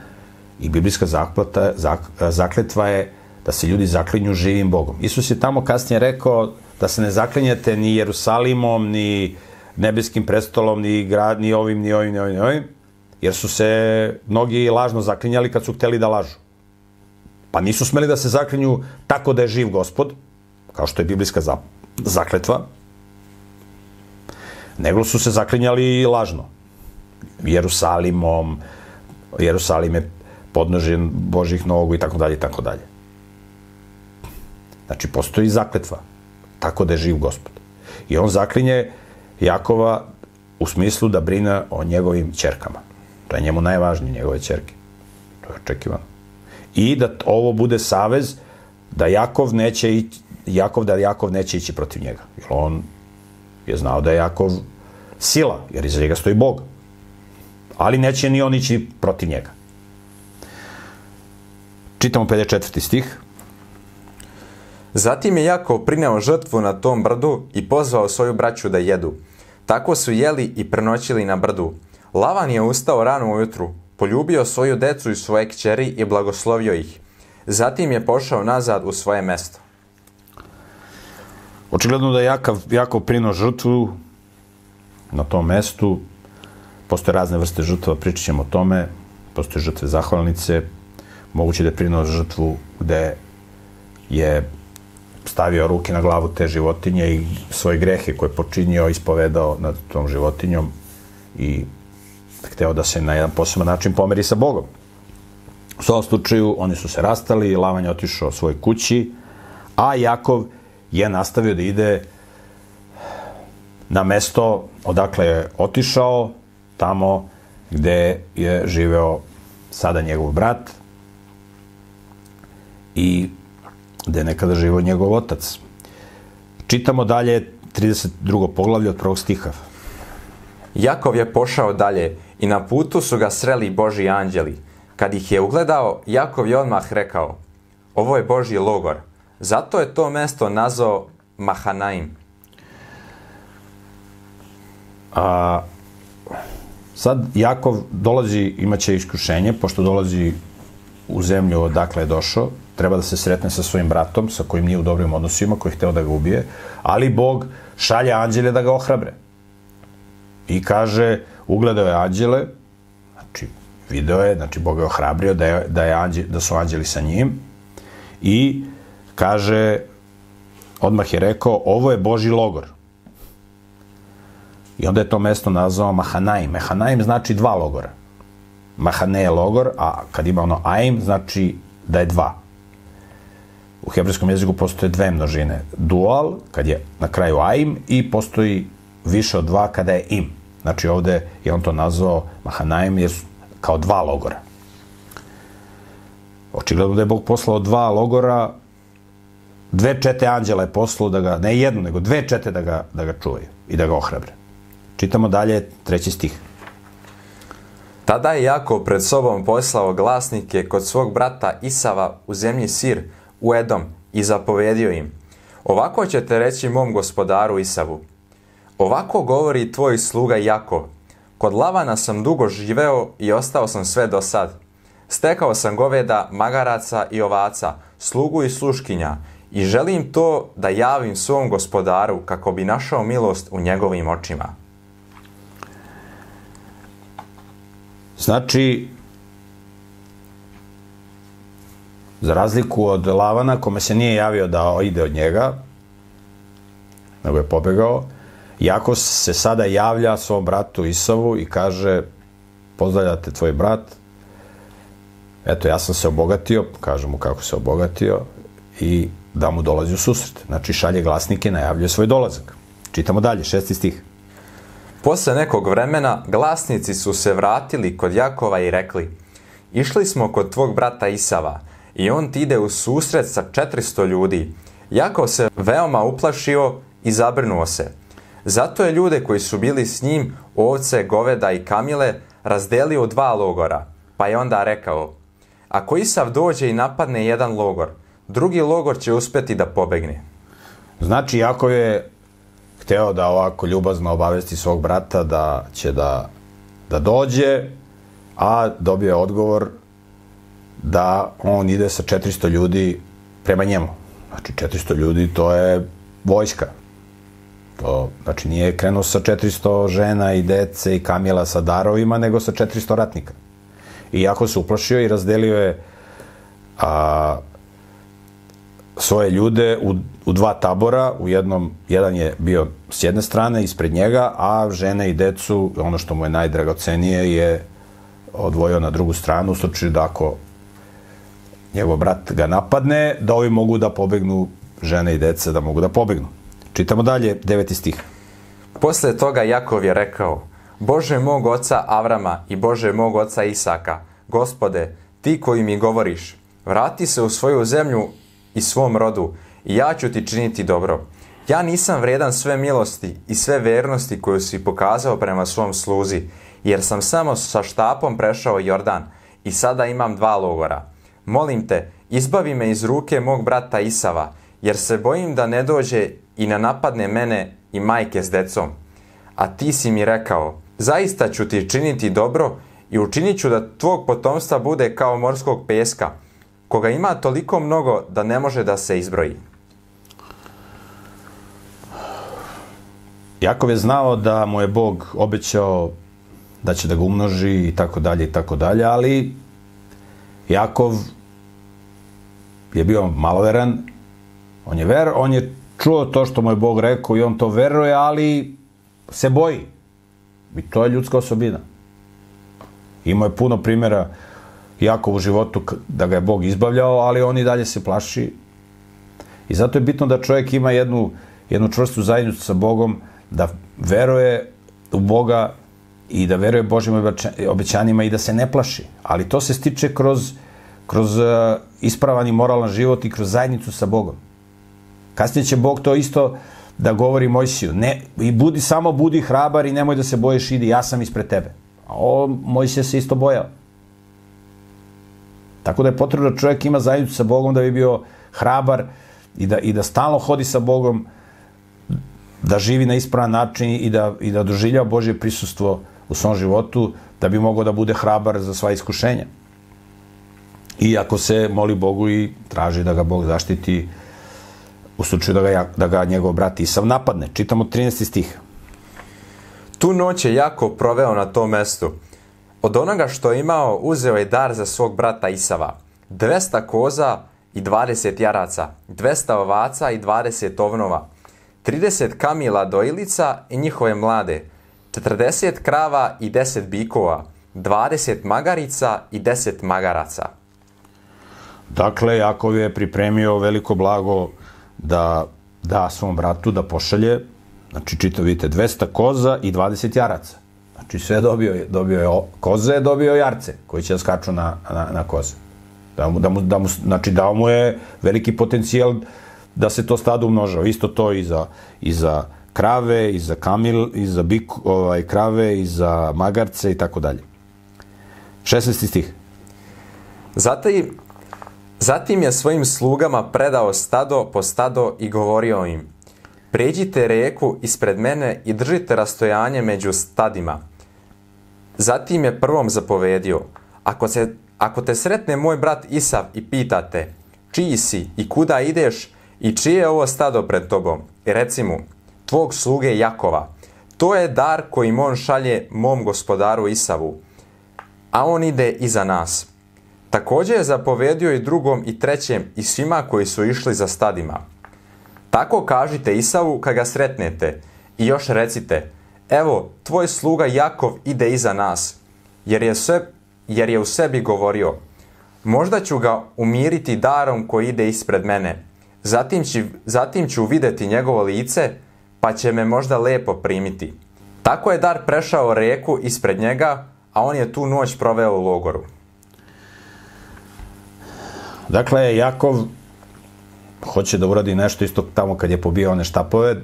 i biblijska zakleta, zak, zakletva je da se ljudi zaklinju živim Bogom. Isus je tamo kasnije rekao da se ne zaklinjete ni Jerusalimom, ni nebeskim prestolom, ni, grad, ni ovim, ni ovim, ni ovim, ni ovim, jer su se mnogi lažno zaklinjali kad su hteli da lažu. Pa nisu smeli da se zaklinju tako da je živ gospod, kao što je biblijska zakletva, nego su se zaklinjali lažno. Jerusalimom, Jerusalim je podnožen Božih nogu i tako dalje i tako dalje. Znači, postoji zakletva, tako da je živ gospod. I on zaklinje Jakova u smislu da brine o njegovim čerkama. To je njemu najvažnije, njegove čerke. To je očekivano. I da ovo bude savez da Jakov neće ići, Jakov da Jakov neće ići protiv njega. Jer on je znao da je Jakov sila, jer iza njega stoji Bog. Ali neće ni on ići protiv njega. Čitamo 54. stih. Zatim je Jakov prineo žrtvu na tom brdu i pozvao svoju braću da jedu. Tako su jeli i prenoćili na brdu. Lavan je ustao rano ujutru, poljubio svoju decu i svoje kćeri i blagoslovio ih. Zatim je pošao nazad u svoje mesto. Očigledno da je Jakov, Jakov prinuo žrtvu na tom mestu. Postoje razne vrste žrtva, pričat ćemo o tome. Postoje žrtve zahvalnice. Moguće da je prinuo žrtvu gde je stavio ruke na glavu te životinje i svoje grehe koje je počinio ispovedao nad tom životinjom i hteo da se na jedan poseban način pomeri sa Bogom. U svom slučaju oni su se rastali, Lavan je otišao svoj kući, a Jakov je nastavio da ide na mesto odakle je otišao, tamo gde je živeo sada njegov brat i gde je nekada živao njegov otac. Čitamo dalje 32. poglavlje od prvog stiha. Jakov je pošao dalje i na putu su ga sreli Boži anđeli. Kad ih je ugledao, Jakov je odmah rekao, ovo je Božji logor. Zato je to mesto nazvao Mahanaim. A, sad Jakov dolazi, imaće iskušenje, pošto dolazi u zemlju odakle je došao, treba da se sretne sa svojim bratom, sa kojim nije u dobrim odnosima, koji je hteo da ga ubije, ali Bog šalje anđele da ga ohrabre. I kaže, ugledao je anđele, znači, video je, znači, Bog je ohrabrio da, je, da, je anđe, da su anđeli sa njim, i kaže, odmah je rekao, ovo je Boži logor. I onda je to mesto nazvao Mahanaim. Mahanaim znači dva logora. Mahane je logor, a kad ima ono aim, znači da je dva. U hebrejskom jeziku postoje dve množine. Dual, kad je na kraju aim, i postoji više od dva kada je im. Znači ovde je on to nazvao Mahanaim jer su kao dva logora. Očigledno da je Bog poslao dva logora, dve čete anđela je poslao da ga, ne jednu, nego dve čete da ga, da ga čuvaju i da ga ohrabre. Čitamo dalje treći stih. Tada je Jakov pred sobom poslao glasnike kod svog brata Isava u zemlji Sir, u Edom, i zapovedio im. Ovako ćete reći mom gospodaru Isavu. Ovako govori tvoj sluga Jakov. Kod Lavana sam dugo živeo i ostao sam sve do sad. Stekao sam goveda, magaraca i ovaca, slugu i sluškinja, i želim to da javim svom gospodaru kako bi našao milost u njegovim očima. Znači, za razliku od Lavana, kome se nije javio da ide od njega, nego je pobegao, Jako se sada javlja svom bratu Isavu i kaže, pozdravljate tvoj brat, eto, ja sam se obogatio, kaže mu kako se obogatio, i da mu dolazi u susret. Znači, šalje glasnike, najavljuje svoj dolazak. Čitamo dalje, šesti stih. Posle nekog vremena glasnici su se vratili kod Jakova i rekli Išli smo kod tvog brata Isava i on ti ide u susret sa 400 ljudi. Jakov se veoma uplašio i zabrnuo se. Zato je ljude koji su bili s njim, ovce, goveda i kamile, razdelio u dva logora. Pa je onda rekao, ako Isav dođe i napadne jedan logor, drugi logor će uspeti da pobegne. Znači, Jakov je hteo da ovako ljubazno obavesti svog brata da će da, da dođe, a dobio je odgovor da on ide sa 400 ljudi prema njemu. Znači, 400 ljudi to je vojska. To, znači, nije krenuo sa 400 žena i dece i kamila sa darovima, nego sa 400 ratnika. I jako se uplašio i razdelio je a, svoje ljude u, u dva tabora, u jednom, jedan je bio s jedne strane ispred njega, a žene i decu, ono što mu je najdragocenije, je odvojio na drugu stranu, u slučaju da ako njegov brat ga napadne, da ovi mogu da pobegnu, žene i deca da mogu da pobegnu. Čitamo dalje, deveti stih. Posle toga Jakov je rekao, Bože mog oca Avrama i Bože mog oca Isaka, gospode, ti koji mi govoriš, vrati se u svoju zemlju i svom rodu i ja ću ti činiti dobro. Ja nisam vredan sve milosti i sve vernosti koju si pokazao prema svom sluzi, jer sam samo sa štapom prešao Jordan i sada imam dva logora. molim te, izbavi me iz ruke mog brata Isava, jer se bojim da ne dođe i ne napadne mene i majke s decom. A ti si mi rekao, zaista ću ti činiti dobro i učinit ću da tvog potomstva bude kao morskog peska, koga ima toliko mnogo da ne može da se izbroji. Jakov je znao da mu je Bog obećao da će da ga umnoži i tako dalje i tako dalje, ali Jakov je bio maloveran, on je ver, on je čuo to što mu je Bog rekao i on to veruje, ali se boji. I to je ljudska osobina. Ima je puno primjera Jakov u životu da ga je Bog izbavljao, ali on i dalje se plaši. I zato je bitno da čovjek ima jednu, jednu čvrstu zajednicu sa Bogom, da veruje u Boga i da veruje Božim obećanjima i da se ne plaši. Ali to se stiče kroz, kroz uh, ispravan i moralan život i kroz zajednicu sa Bogom. Kasnije će Bog to isto da govori Mojsiju. Ne, I budi, samo budi hrabar i nemoj da se bojiš, idi, ja sam ispred tebe. A o, Mojsija se isto bojao. Tako da je potrebno da čovjek ima zajednicu sa Bogom da bi bio hrabar i da, i da stalno hodi sa Bogom, da živi na ispravan način i da, i da doživlja Božje prisustvo u svom životu, da bi mogao da bude hrabar za sva iskušenja. I ako se moli Bogu i traži da ga Bog zaštiti u slučaju da ga, da ga njegov brat Isav napadne. Čitamo 13. stih. Tu noć je Jakov proveo na tom mestu. Od onoga što je imao, uzeo je dar za svog brata Isava. 200 koza i 20 jaraca, 200 ovaca i 20 ovnova, 30 kamila dojilica i njihove mlade, 40 krava i 10 bikova, 20 magarica i 10 magaraca. Dakle, Jakov je pripremio veliko blago da da svom bratu da pošalje, znači čito vidite, 200 koza i 20 jaraca. Znači sve dobio je, dobio je koze, dobio je jarce koji će da skaču na, na, na koze. Da mu, da mu, da mu, znači dao mu je veliki potencijal da se to stado umnožao. Isto to i za, i za krave, i za kamil, i za bik, ovaj, krave, i za magarce i tako dalje. 16. stih. Zatim, zatim je svojim slugama predao stado po stado i govorio im, pređite reku ispred mene i držite rastojanje među stadima. Zatim je prvom zapovedio, ako, se, ako te sretne moj brat Isav i pitate, čiji si i kuda ideš i čije je ovo stado pred tobom, i reci mu, tvog sluge Jakova, to je dar koji on šalje mom gospodaru Isavu, a on ide iza nas. Također je zapovedio i drugom i trećem i svima koji su išli za stadima. Tako kažite Isavu kad ga sretnete i još recite, evo, tvoj sluga Jakov ide iza nas, jer je, sve, jer je u sebi govorio, možda ću ga umiriti darom koji ide ispred mene, zatim ću, zatim ću videti njegovo lice, pa će me možda lepo primiti. Tako je dar prešao reku ispred njega, a on je tu noć proveo u logoru. Dakle, Jakov hoće da uradi nešto isto tamo kad je pobio one štapove.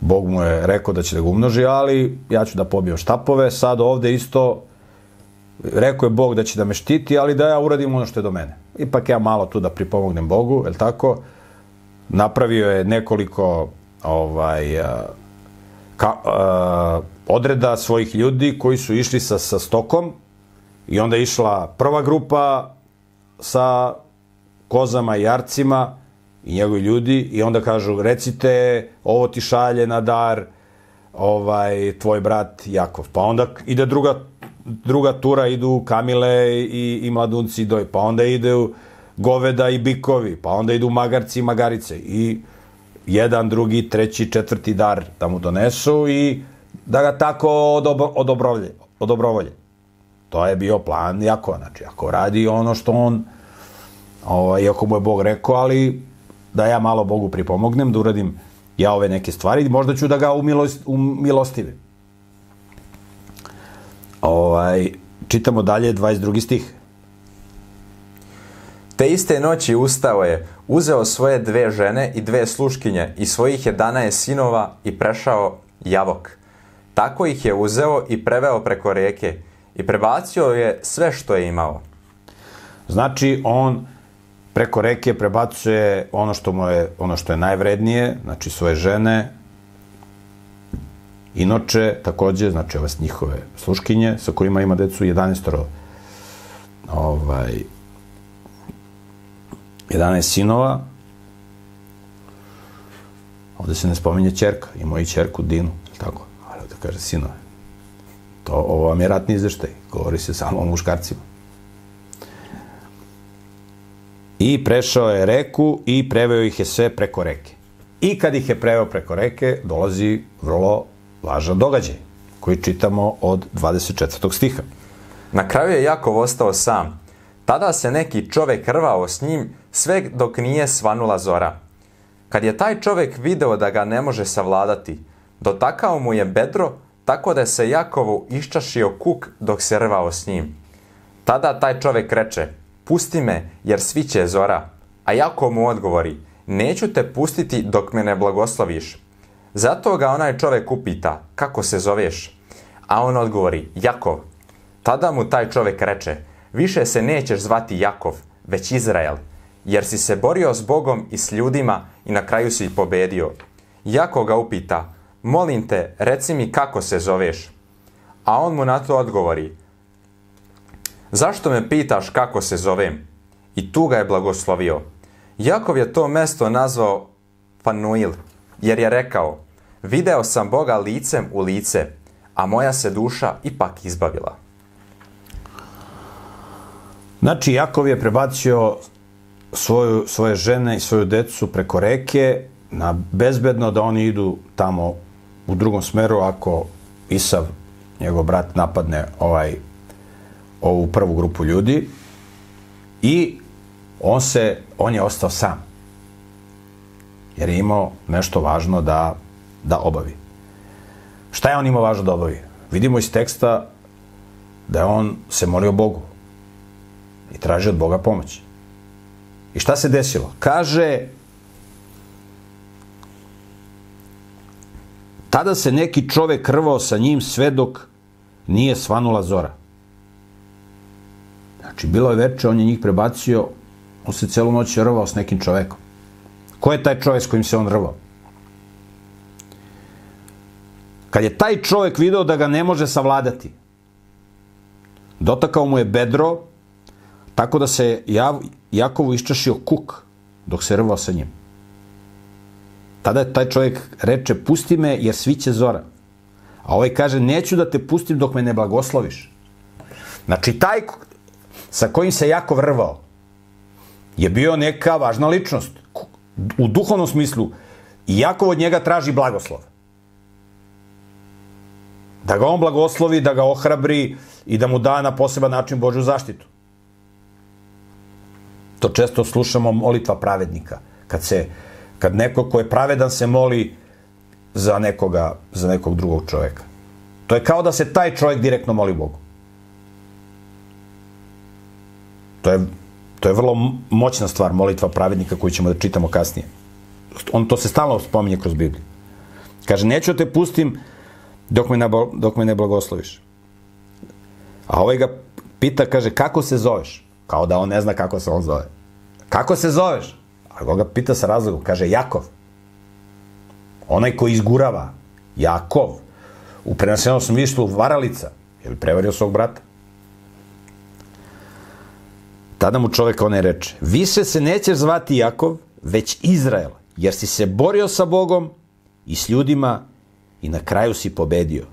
Bog mu je rekao da će da ga umnoži, ali ja ću da pobijem štapove. Sad ovde isto rekao je Bog da će da me štiti, ali da ja uradim ono što je do mene. Ipak ja malo tu da pripomognem Bogu, je tako? Napravio je nekoliko ovaj, ka, uh, odreda svojih ljudi koji su išli sa, sa stokom i onda je išla prva grupa sa kozama i jarcima i njegovi ljudi i onda kažu recite ovo ti šalje na dar ovaj tvoj brat Jakov. Pa onda ide druga druga tura idu kamile i, i mladunci doj, pa onda idu goveda i bikovi, pa onda idu magarci i magarice i jedan, drugi, treći, četvrti dar da mu donesu i da ga tako odobro, odobrovolje, odobrovolje. To je bio plan Jakova, znači ako radi ono što on, ovaj, iako mu je Bog rekao, ali da ja malo Bogu pripomognem, da uradim ja ove neke stvari, možda ću da ga umilost, umilostivim. Ovaj, čitamo dalje 22. stih. Te iste noći ustao je, uzeo svoje dve žene i dve sluškinje i svojih jedanaje sinova i prešao Javok. Tako ih je uzeo i preveo preko reke i prebacio je sve što je imao. Znači, on preko reke prebacuje ono što mu je, ono što je najvrednije, znači svoje žene, Inoče, takođe, znači ove njihove sluškinje, sa kojima ima decu 11 ovaj, 11 sinova. Ovde se ne spominje čerka, i čerku Dinu, tako, ali da kaže sinove. To, ovo vam je ratni izveštaj, govori se samo o muškarcima. I prešao je reku i preveo ih je sve preko reke. I kad ih je preveo preko reke, dolazi vrlo važan događaj koji čitamo od 24. stiha. Na kraju je Jakov ostao sam. Tada se neki čovek rvao s njim sve dok nije svanula zora. Kad je taj čovek video da ga ne može savladati, dotakao mu je bedro tako da se Jakovu iščašio kuk dok se rvao s njim. Tada taj čovek reče, pusti me jer sviće zora. A Jakov mu odgovori, neću te pustiti dok me ne blagosloviš. Zato ga onaj čovek upita, kako se zoveš? A on odgovori, Jakov. Tada mu taj čovek reče, više se nećeš zvati Jakov, već Izrael, jer si se borio s Bogom i s ljudima i na kraju si ih pobedio. Jakov ga upita, molim te, reci mi kako se zoveš? A on mu na to odgovori, zašto me pitaš kako se zovem? I tu ga je blagoslovio. Jakov je to mesto nazvao Fanuil, jer je rekao, video sam Boga licem u lice, a moja se duša ipak izbavila. Znači, Jakov je prebacio svoju, svoje žene i svoju decu preko reke na bezbedno da oni idu tamo u drugom smeru ako Isav, njegov brat, napadne ovaj, ovu prvu grupu ljudi i on se, on je ostao sam jer je imao nešto važno da, da obavi. Šta je on imao važno da obavi? Vidimo iz teksta da je on se molio Bogu i traži od Boga pomoć. I šta se desilo? Kaže, tada se neki čovek rvao sa njim sve dok nije svanula zora. Znači, bilo je veče, on je njih prebacio, on se celu noć rvao s nekim čovekom. Ko je taj čovjek s kojim se on rvao? Kad je taj čovjek video da ga ne može savladati, dotakao mu je bedro, tako da se Jav, Jakovu iščašio kuk dok se rvao sa njim. Tada je taj čovjek reče, pusti me jer sviće zora. A ovaj kaže, neću da te pustim dok me ne blagosloviš. Znači, taj sa kojim se Jakov rvao je bio neka važna ličnost u duhovnom smislu, Jakov od njega traži blagoslov. Da ga on blagoslovi, da ga ohrabri i da mu da na poseban način Božju zaštitu. To često slušamo molitva pravednika. Kad se kad neko ko je pravedan se moli za nekoga, za nekog drugog čoveka. To je kao da se taj čovjek direktno moli Bogu. To je To je vrlo moćna stvar, molitva pravednika koju ćemo da čitamo kasnije. On to se stalno spominje kroz Bibliju. Kaže, neću te pustim dok me, ne, dok me ne blagosloviš. A ovaj ga pita, kaže, kako se zoveš? Kao da on ne zna kako se on zove. Kako se zoveš? A ga pita sa razlogom, kaže, Jakov. Onaj ko izgurava. Jakov. U prenasenom smislu varalica. Je li prevario svog brata? Tada mu čovek onaj reče, više se nećeš zvati Jakov, već Izrael, jer si se borio sa Bogom i s ljudima i na kraju si pobedio.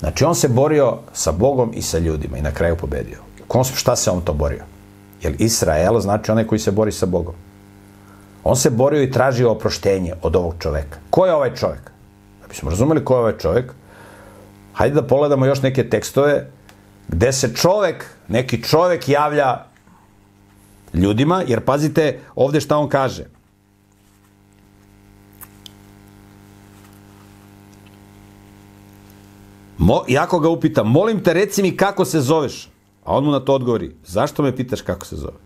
Znači, on se borio sa Bogom i sa ljudima i na kraju pobedio. Kom, šta se on to borio? Jer Israel znači onaj koji se bori sa Bogom. On se borio i tražio oproštenje od ovog čoveka. Ko je ovaj čovek? Da bismo razumeli ko je ovaj čovek, hajde da pogledamo još neke tekstove gde se čovek, neki čovek javlja ljudima, jer pazite ovde šta on kaže. Mo, jako ga upita, molim te reci mi kako se zoveš. A on mu na to odgovori, zašto me pitaš kako se zove?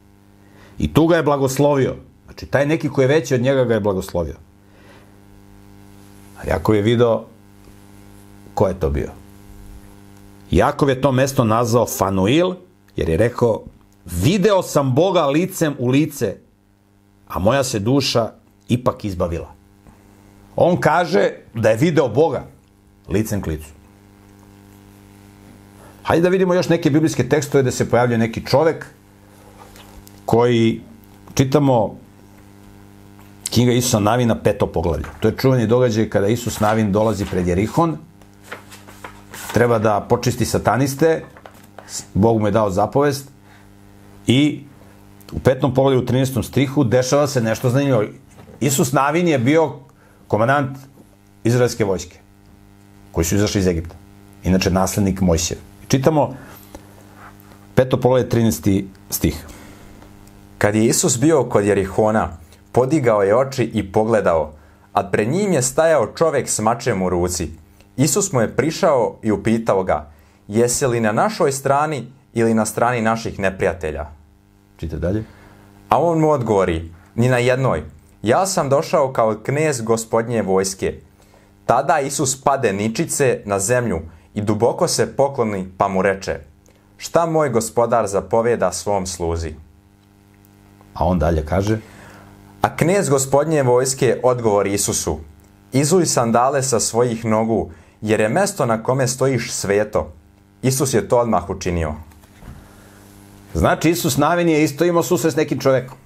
I tu ga je blagoslovio. Znači, taj neki koji je veći od njega ga je blagoslovio. A jako je video ko je to bio. Jakov je to mesto nazvao Fanuil, jer je rekao, video sam Boga licem u lice, a moja se duša ipak izbavila. On kaže da je video Boga licem k licu. Hajde da vidimo još neke biblijske tekstove da se pojavljuje neki čovek koji čitamo knjiga Isusa Navina peto poglavlje. To je čuveni događaj kada Isus Navin dolazi pred Jerihon, treba da počisti sataniste, Bog mu je dao zapovest i u petom poglavlju u 13. strihu dešava se nešto zanimljivo. Isus Navin je bio komandant izraelske vojske koji su izašli iz Egipta. Inače, naslednik Mojsije. Čitamo peto poglavlje 13. stih. Kad je Isus bio kod Jerihona, podigao je oči i pogledao, a pred njim je stajao čovek s mačem u ruci. Isus mu je prišao i upitao ga, jesi li na našoj strani ili na strani naših neprijatelja? Čite dalje. A on mu odgovori, ni na jednoj. Ja sam došao kao knez gospodnje vojske. Tada Isus pade ničice na zemlju i duboko se pokloni pa mu reče, šta moj gospodar zapoveda svom sluzi? A on dalje kaže, A knez gospodnje vojske odgovori Isusu, izuj sandale sa svojih nogu, jer je mesto na kome stojiš sveto. Isus je to odmah učinio. Znači, Isus Navin je isto imao susret s nekim čovekom.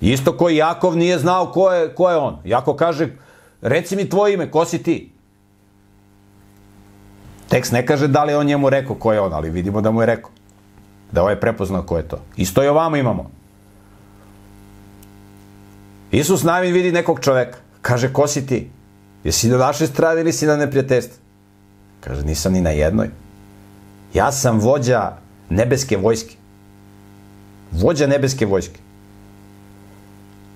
Isto koji Jakov nije znao ko je, ko je on. Jakov kaže, reci mi tvoje ime, ko si ti? Tekst ne kaže da li je on njemu rekao ko je on, ali vidimo da mu je rekao. Da ovaj je prepoznao ko je to. Isto i ovamo imamo. Isus Navin vidi nekog čoveka. Kaže, ko si ti? Jesi na našoj strani ili si na neprijateljstvu? Kaže, nisam ni na jednoj. Ja sam vođa nebeske vojske. Vođa nebeske vojske.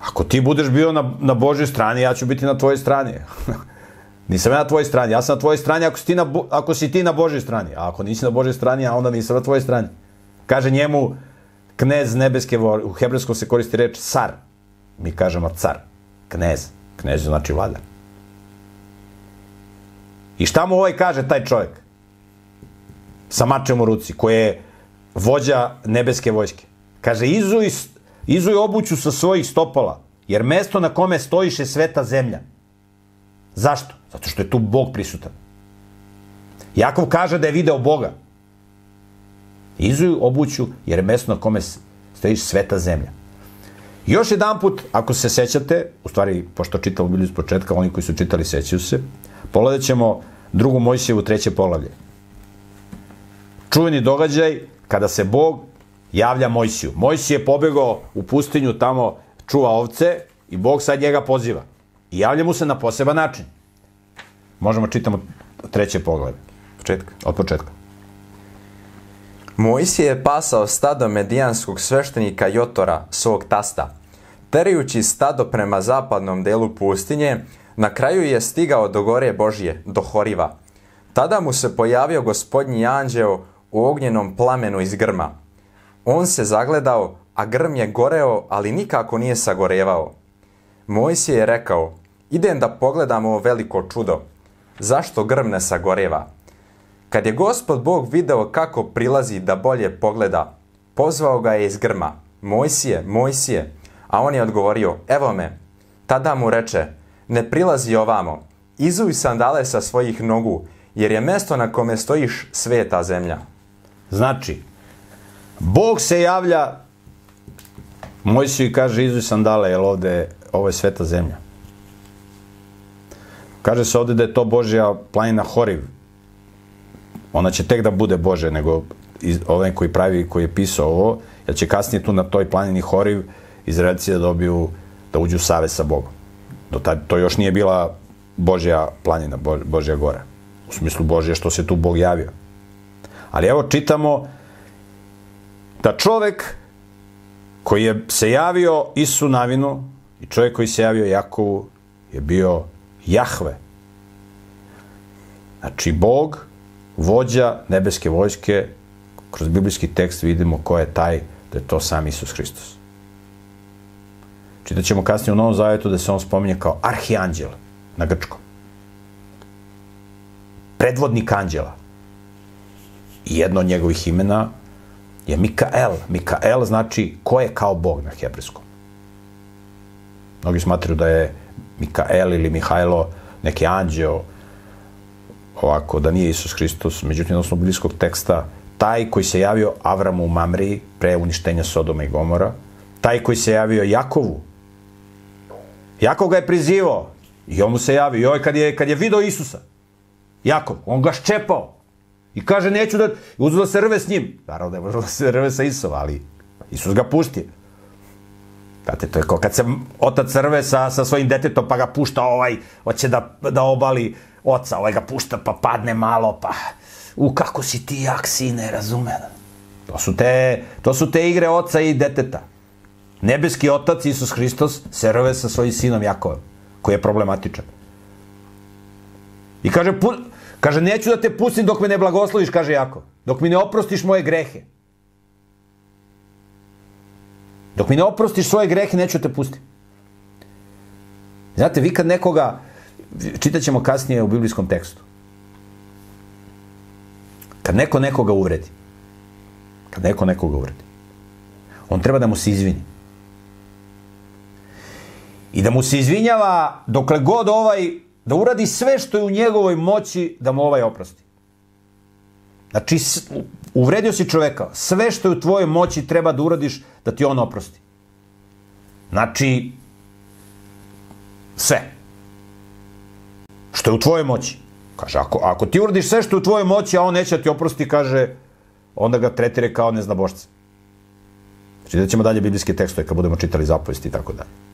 Ako ti budeš bio na, na Božoj strani, ja ću biti na tvojoj strani. nisam ja na tvojoj strani. Ja sam na tvojoj strani ako si, ti na, ako si ti na Božoj strani. A ako nisi na Božoj strani, a onda nisam na tvojoj strani. Kaže njemu knez nebeske vojske. U hebrejskom se koristi reč car. Mi kažemo car. Knez. Knez znači vladar. I šta mu ovaj kaže, taj čovjek? Sa mačem u ruci, koji je vođa nebeske vojske. Kaže, izuj, izuj obuću sa svojih stopala, jer mesto na kome stojiš je sveta zemlja. Zašto? Zato što je tu Bog prisutan. Jakov kaže da je video Boga. Izuj obuću, jer je mesto na kome stojiš sveta zemlja. Još jedan put, ako se sećate, u stvari, pošto čitamo Bibliju s početka, oni koji su čitali sećaju se, pogledat ćemo drugu Mojsijevu treće poglavlje. Čuveni događaj kada se Bog javlja Mojsiju. Mojsije je pobegao u pustinju, tamo čuva ovce i Bog sad njega poziva. I javlja mu se na poseban način. Možemo čitamo treće poglavlje. Početka. Od početka. Mojsije je pasao stado medijanskog sveštenika Jotora, svog tasta. Terajući stado prema zapadnom delu pustinje, na kraju je stigao do gore Božje, do Horiva. Tada mu se pojavio gospodnji anđeo u ognjenom plamenu iz grma. On se zagledao, a grm je goreo, ali nikako nije sagorevao. Mojsije je rekao, idem da pogledam ovo veliko čudo. Zašto grm ne sagoreva? Kad je gospod Bog video kako prilazi da bolje pogleda, pozvao ga je iz grma. Mojsije, Mojsije. A on je odgovorio, evo me. Tada mu reče, ne prilazi ovamo, izuj sandale sa svojih nogu, jer je mesto na kome stojiš sveta zemlja. Znači, Bog se javlja Mojsiju i kaže izuj sandale, jer ovde, ovo je sveta zemlja. Kaže se ovde da je to Božja planina Horiv. Ona će tek da bude Bože, nego ovaj koji pravi, koji je pisao ovo, jer će kasnije tu na toj planini Horiv Izraelci da dobiju, da uđu u savez sa Bogom. Do tad, to još nije bila Božja planina, Bo, Božja gora. U smislu Božje što se tu Bog javio. Ali evo čitamo da čovek koji je se javio Isu Navinu i čovjek koji se javio Jakovu je bio Jahve. Znači Bog, vođa nebeske vojske, kroz biblijski tekst vidimo ko je taj, da je to sam Isus Hristos. Čitat ćemo kasnije u Novom Zavetu da se on spominje kao arhianđel na grčkom. Predvodnik anđela. I jedno od njegovih imena je Mikael. Mikael znači ko je kao Bog na hebrejskom. Mnogi smatruju da je Mikael ili Mihajlo neki anđeo, ovako, da nije Isus Hristos, međutim, na osnovu bliskog teksta, taj koji se javio Avramu u Mamriji pre uništenja Sodoma i Gomora, taj koji se javio Jakovu, Jakov ga je prizivao i on mu se javio. I ovaj kad je, kad je video Isusa, Jakov, on ga ščepao i kaže neću da, uzeo da se rve s njim. Naravno da je možda da se rve sa Isusom, ali Isus ga pusti. Znate, to je kao kad se otac rve sa, sa svojim detetom, pa ga pušta ovaj, hoće da, da obali oca, ovaj ga pušta, pa padne malo, pa u kako si ti jak sine, razumem. To su te, to su te igre oca i deteta. Nebeski otac Isus Hristos se rve sa svojim sinom Jakovem, koji je problematičan. I kaže, pu, kaže, neću da te pustim dok me ne blagosloviš, kaže Jakov. Dok mi ne oprostiš moje grehe. Dok mi ne oprostiš svoje grehe, neću te pustiti. Znate, vi kad nekoga, čitat ćemo kasnije u biblijskom tekstu, kad neko nekoga uvredi, kad neko nekoga uvredi, on treba da mu se izvini. I da mu se izvinjava dokle god ovaj, da uradi sve što je u njegovoj moći da mu ovaj oprosti. Znači, uvredio si čoveka, sve što je u tvojoj moći treba da uradiš da ti on oprosti. Znači, sve. Što je u tvojoj moći. Kaže, ako, ako ti uradiš sve što je u tvojoj moći, a on neće da ti oprosti, kaže, onda ga tretire kao neznabošca. Znači, da ćemo dalje biblijske tekstove kad budemo čitali zapovesti i tako dalje.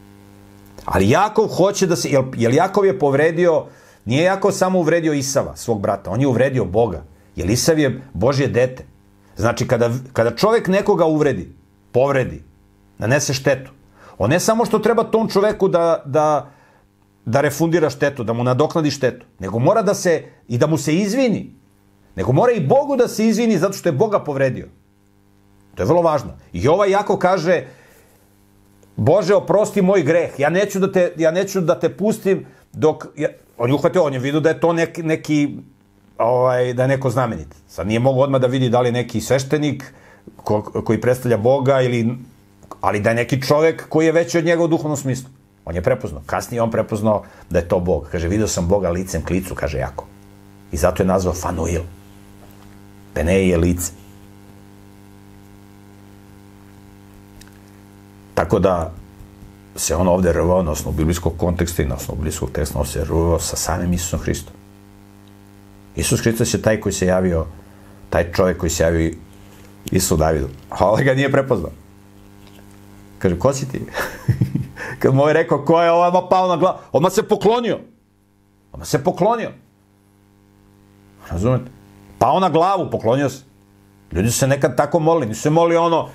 Ali Jakov hoće da se, jel, jel Jakov je povredio, nije Jakov samo uvredio Isava, svog brata, on je uvredio Boga. Jer Isav je Božje dete. Znači, kada, kada čovek nekoga uvredi, povredi, nanese štetu, on ne samo što treba tom čoveku da, da, da refundira štetu, da mu nadoknadi štetu, nego mora da se, i da mu se izvini, nego mora i Bogu da se izvini zato što je Boga povredio. To je vrlo važno. I ovaj jako kaže, Bože, oprosti moj greh, ja neću da te, ja neću da te pustim dok, ja, on je uhvatio, on je vidio da je to neki, neki ovaj, da je neko znamenit. Sad nije mogu odmah da vidi da li je neki sveštenik ko, koji predstavlja Boga ili ali da je neki čovek koji je veći od njega u duhovnom smislu. On je prepoznao. Kasnije on prepoznao da je to Bog. Kaže, video sam Boga licem klicu, kaže jako. I zato je nazvao Fanuil. Peneji je lice. Tako da se on ovde rvao na osnovu biblijskog konteksta i na osnovu biblijskog teksta, on se rvao sa samim Isusom Hristom. Isus Hristos je taj koji se javio, taj čovjek koji se javio Isu Davidu. A ovaj ga nije prepoznao. Kaže, ko si ti? Kad mu je rekao, ko je ovaj pao na glavu? Odmah se poklonio. Odmah se poklonio. Razumete? Pao na glavu, poklonio se. Ljudi se nekad tako molili. Nisu se molili ono,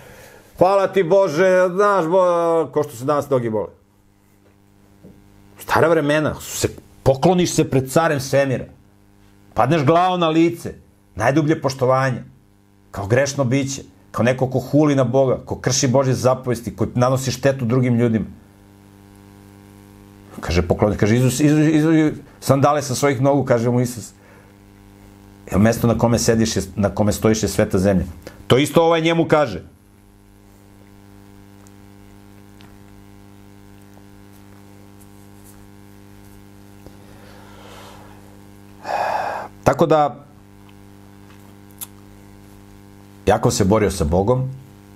hvala ti Bože, znaš, bo, ko što se danas nogi bole. Stara vremena, se, pokloniš se pred carem svemira. Padneš glavom na lice. Najdublje poštovanje. Kao grešno biće. Kao neko ko huli na Boga, ko krši Božje zapovesti, koji nanosi štetu drugim ljudima. Kaže, pokloni, kaže, Isus, Isus, Isus, sandale sa svojih nogu, kaže mu Isus. Je mesto na kome sediš, na kome stojiš je sveta zemlja. To isto ovaj njemu kaže. Tako da, Jakov se borio sa Bogom,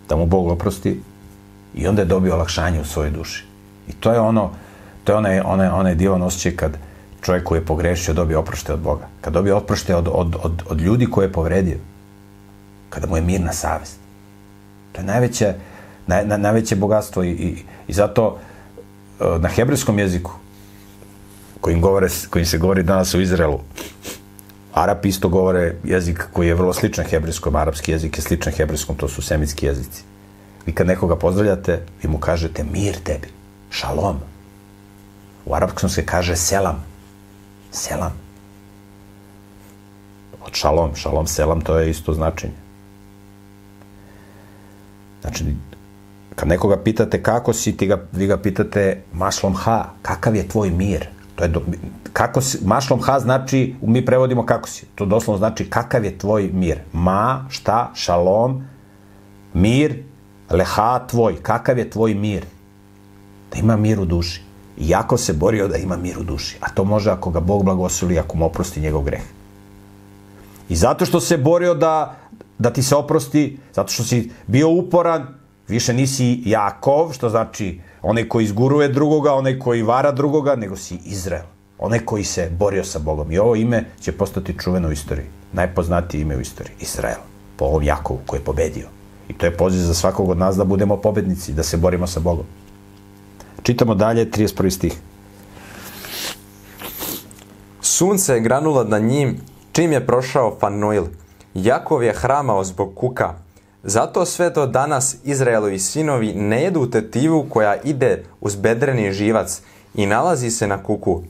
da mu Bog oprosti, i onda je dobio olakšanje u svojoj duši. I to je ono, to je onaj, onaj, onaj divan osjećaj kad čovjek koji je pogrešio dobije oprošte od Boga. Kad dobije oprošte od, od, od, od ljudi koje je povredio. Kada mu je mirna savest. To je najveće, naj, na, najveće bogatstvo i, i, i zato e, na hebrejskom jeziku kojim, govore, kojim se govori danas u Izraelu Arapi isto govore jezik koji je vrlo sličan hebrejskom, arapski jezik je sličan hebrejskom, to su semitski jezici. Vi kad nekoga pozdravljate, vi mu kažete mir tebi, šalom. U arapskom se kaže selam. Selam. Od šalom, šalom, selam, to je isto značenje. Znači, kad nekoga pitate kako si, ti ga, vi ga pitate maslom ha, kakav je tvoj mir? To je do, kako si, mašlom ha znači, mi prevodimo kako si. To doslovno znači kakav je tvoj mir. Ma, šta, šalom, mir, leha tvoj, kakav je tvoj mir. Da ima mir u duši. I jako se borio da ima mir u duši. A to može ako ga Bog blagosoli, ako mu oprosti njegov greh. I zato što se borio da, da ti se oprosti, zato što si bio uporan, više nisi Jakov, što znači onaj koji izguruje drugoga, onaj koji vara drugoga, nego si Izrael. Onaj koji se borio sa Bogom. I ovo ime će postati čuveno u istoriji. Najpoznatije ime u istoriji. Izrael. Po ovom Jakovu koji je pobedio. I to je poziv za svakog od nas da budemo pobednici, da se borimo sa Bogom. Čitamo dalje, 31. stih. Sunce je granulo na njim čim je prošao Fanoil. Jakov je hramao zbog kuka. Zato sve do danas Izraelovi sinovi ne jedu tetivu koja ide uz bedreni živac i nalazi se na kuku,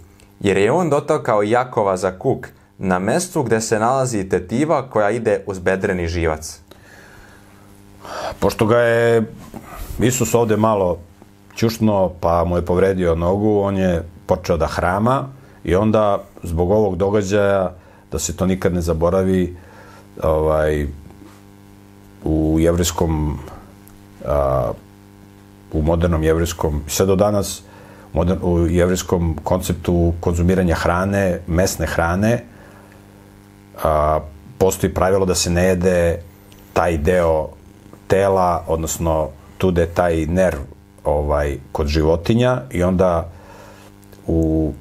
jer je on dotokao Jakova za kuk, na mestu gde se nalazi tetiva koja ide uz bedreni živac. Pošto ga je Isus ovde malo ćušno, pa mu je povredio nogu, on je počeo da hrama i onda zbog ovog događaja, da se to nikad ne zaboravi, ovaj, u jevrijskom a, u modernom jevrijskom, sve do danas modern, u jevrijskom konceptu konzumiranja hrane, mesne hrane, a, postoji pravilo da se ne jede taj deo tela, odnosno tu da je taj nerv ovaj, kod životinja i onda u,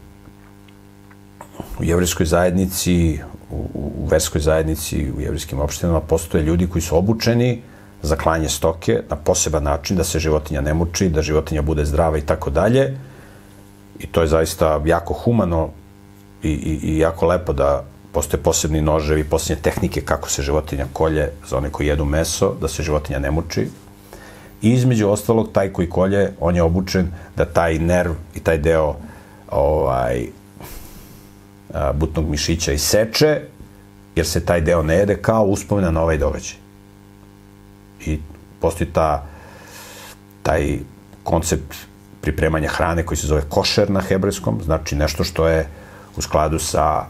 u jevrijskoj zajednici, u, u verskoj zajednici, u jevrijskim opštinama postoje ljudi koji su obučeni za klanje stoke na poseban način, da se životinja ne muči, da životinja bude zdrava i tako dalje. I to je zaista jako humano i, i, i jako lepo da postoje posebni noževi, posebne tehnike kako se životinja kolje za one koji jedu meso, da se životinja ne muči. I između ostalog, taj koji kolje, on je obučen da taj nerv i taj deo ovaj, butnog mišića iseče, jer se taj deo ne jede kao uspomena na ovaj događaj. I postoji ta, taj koncept pripremanja hrane koji se zove košer na hebrejskom, znači nešto što je u skladu sa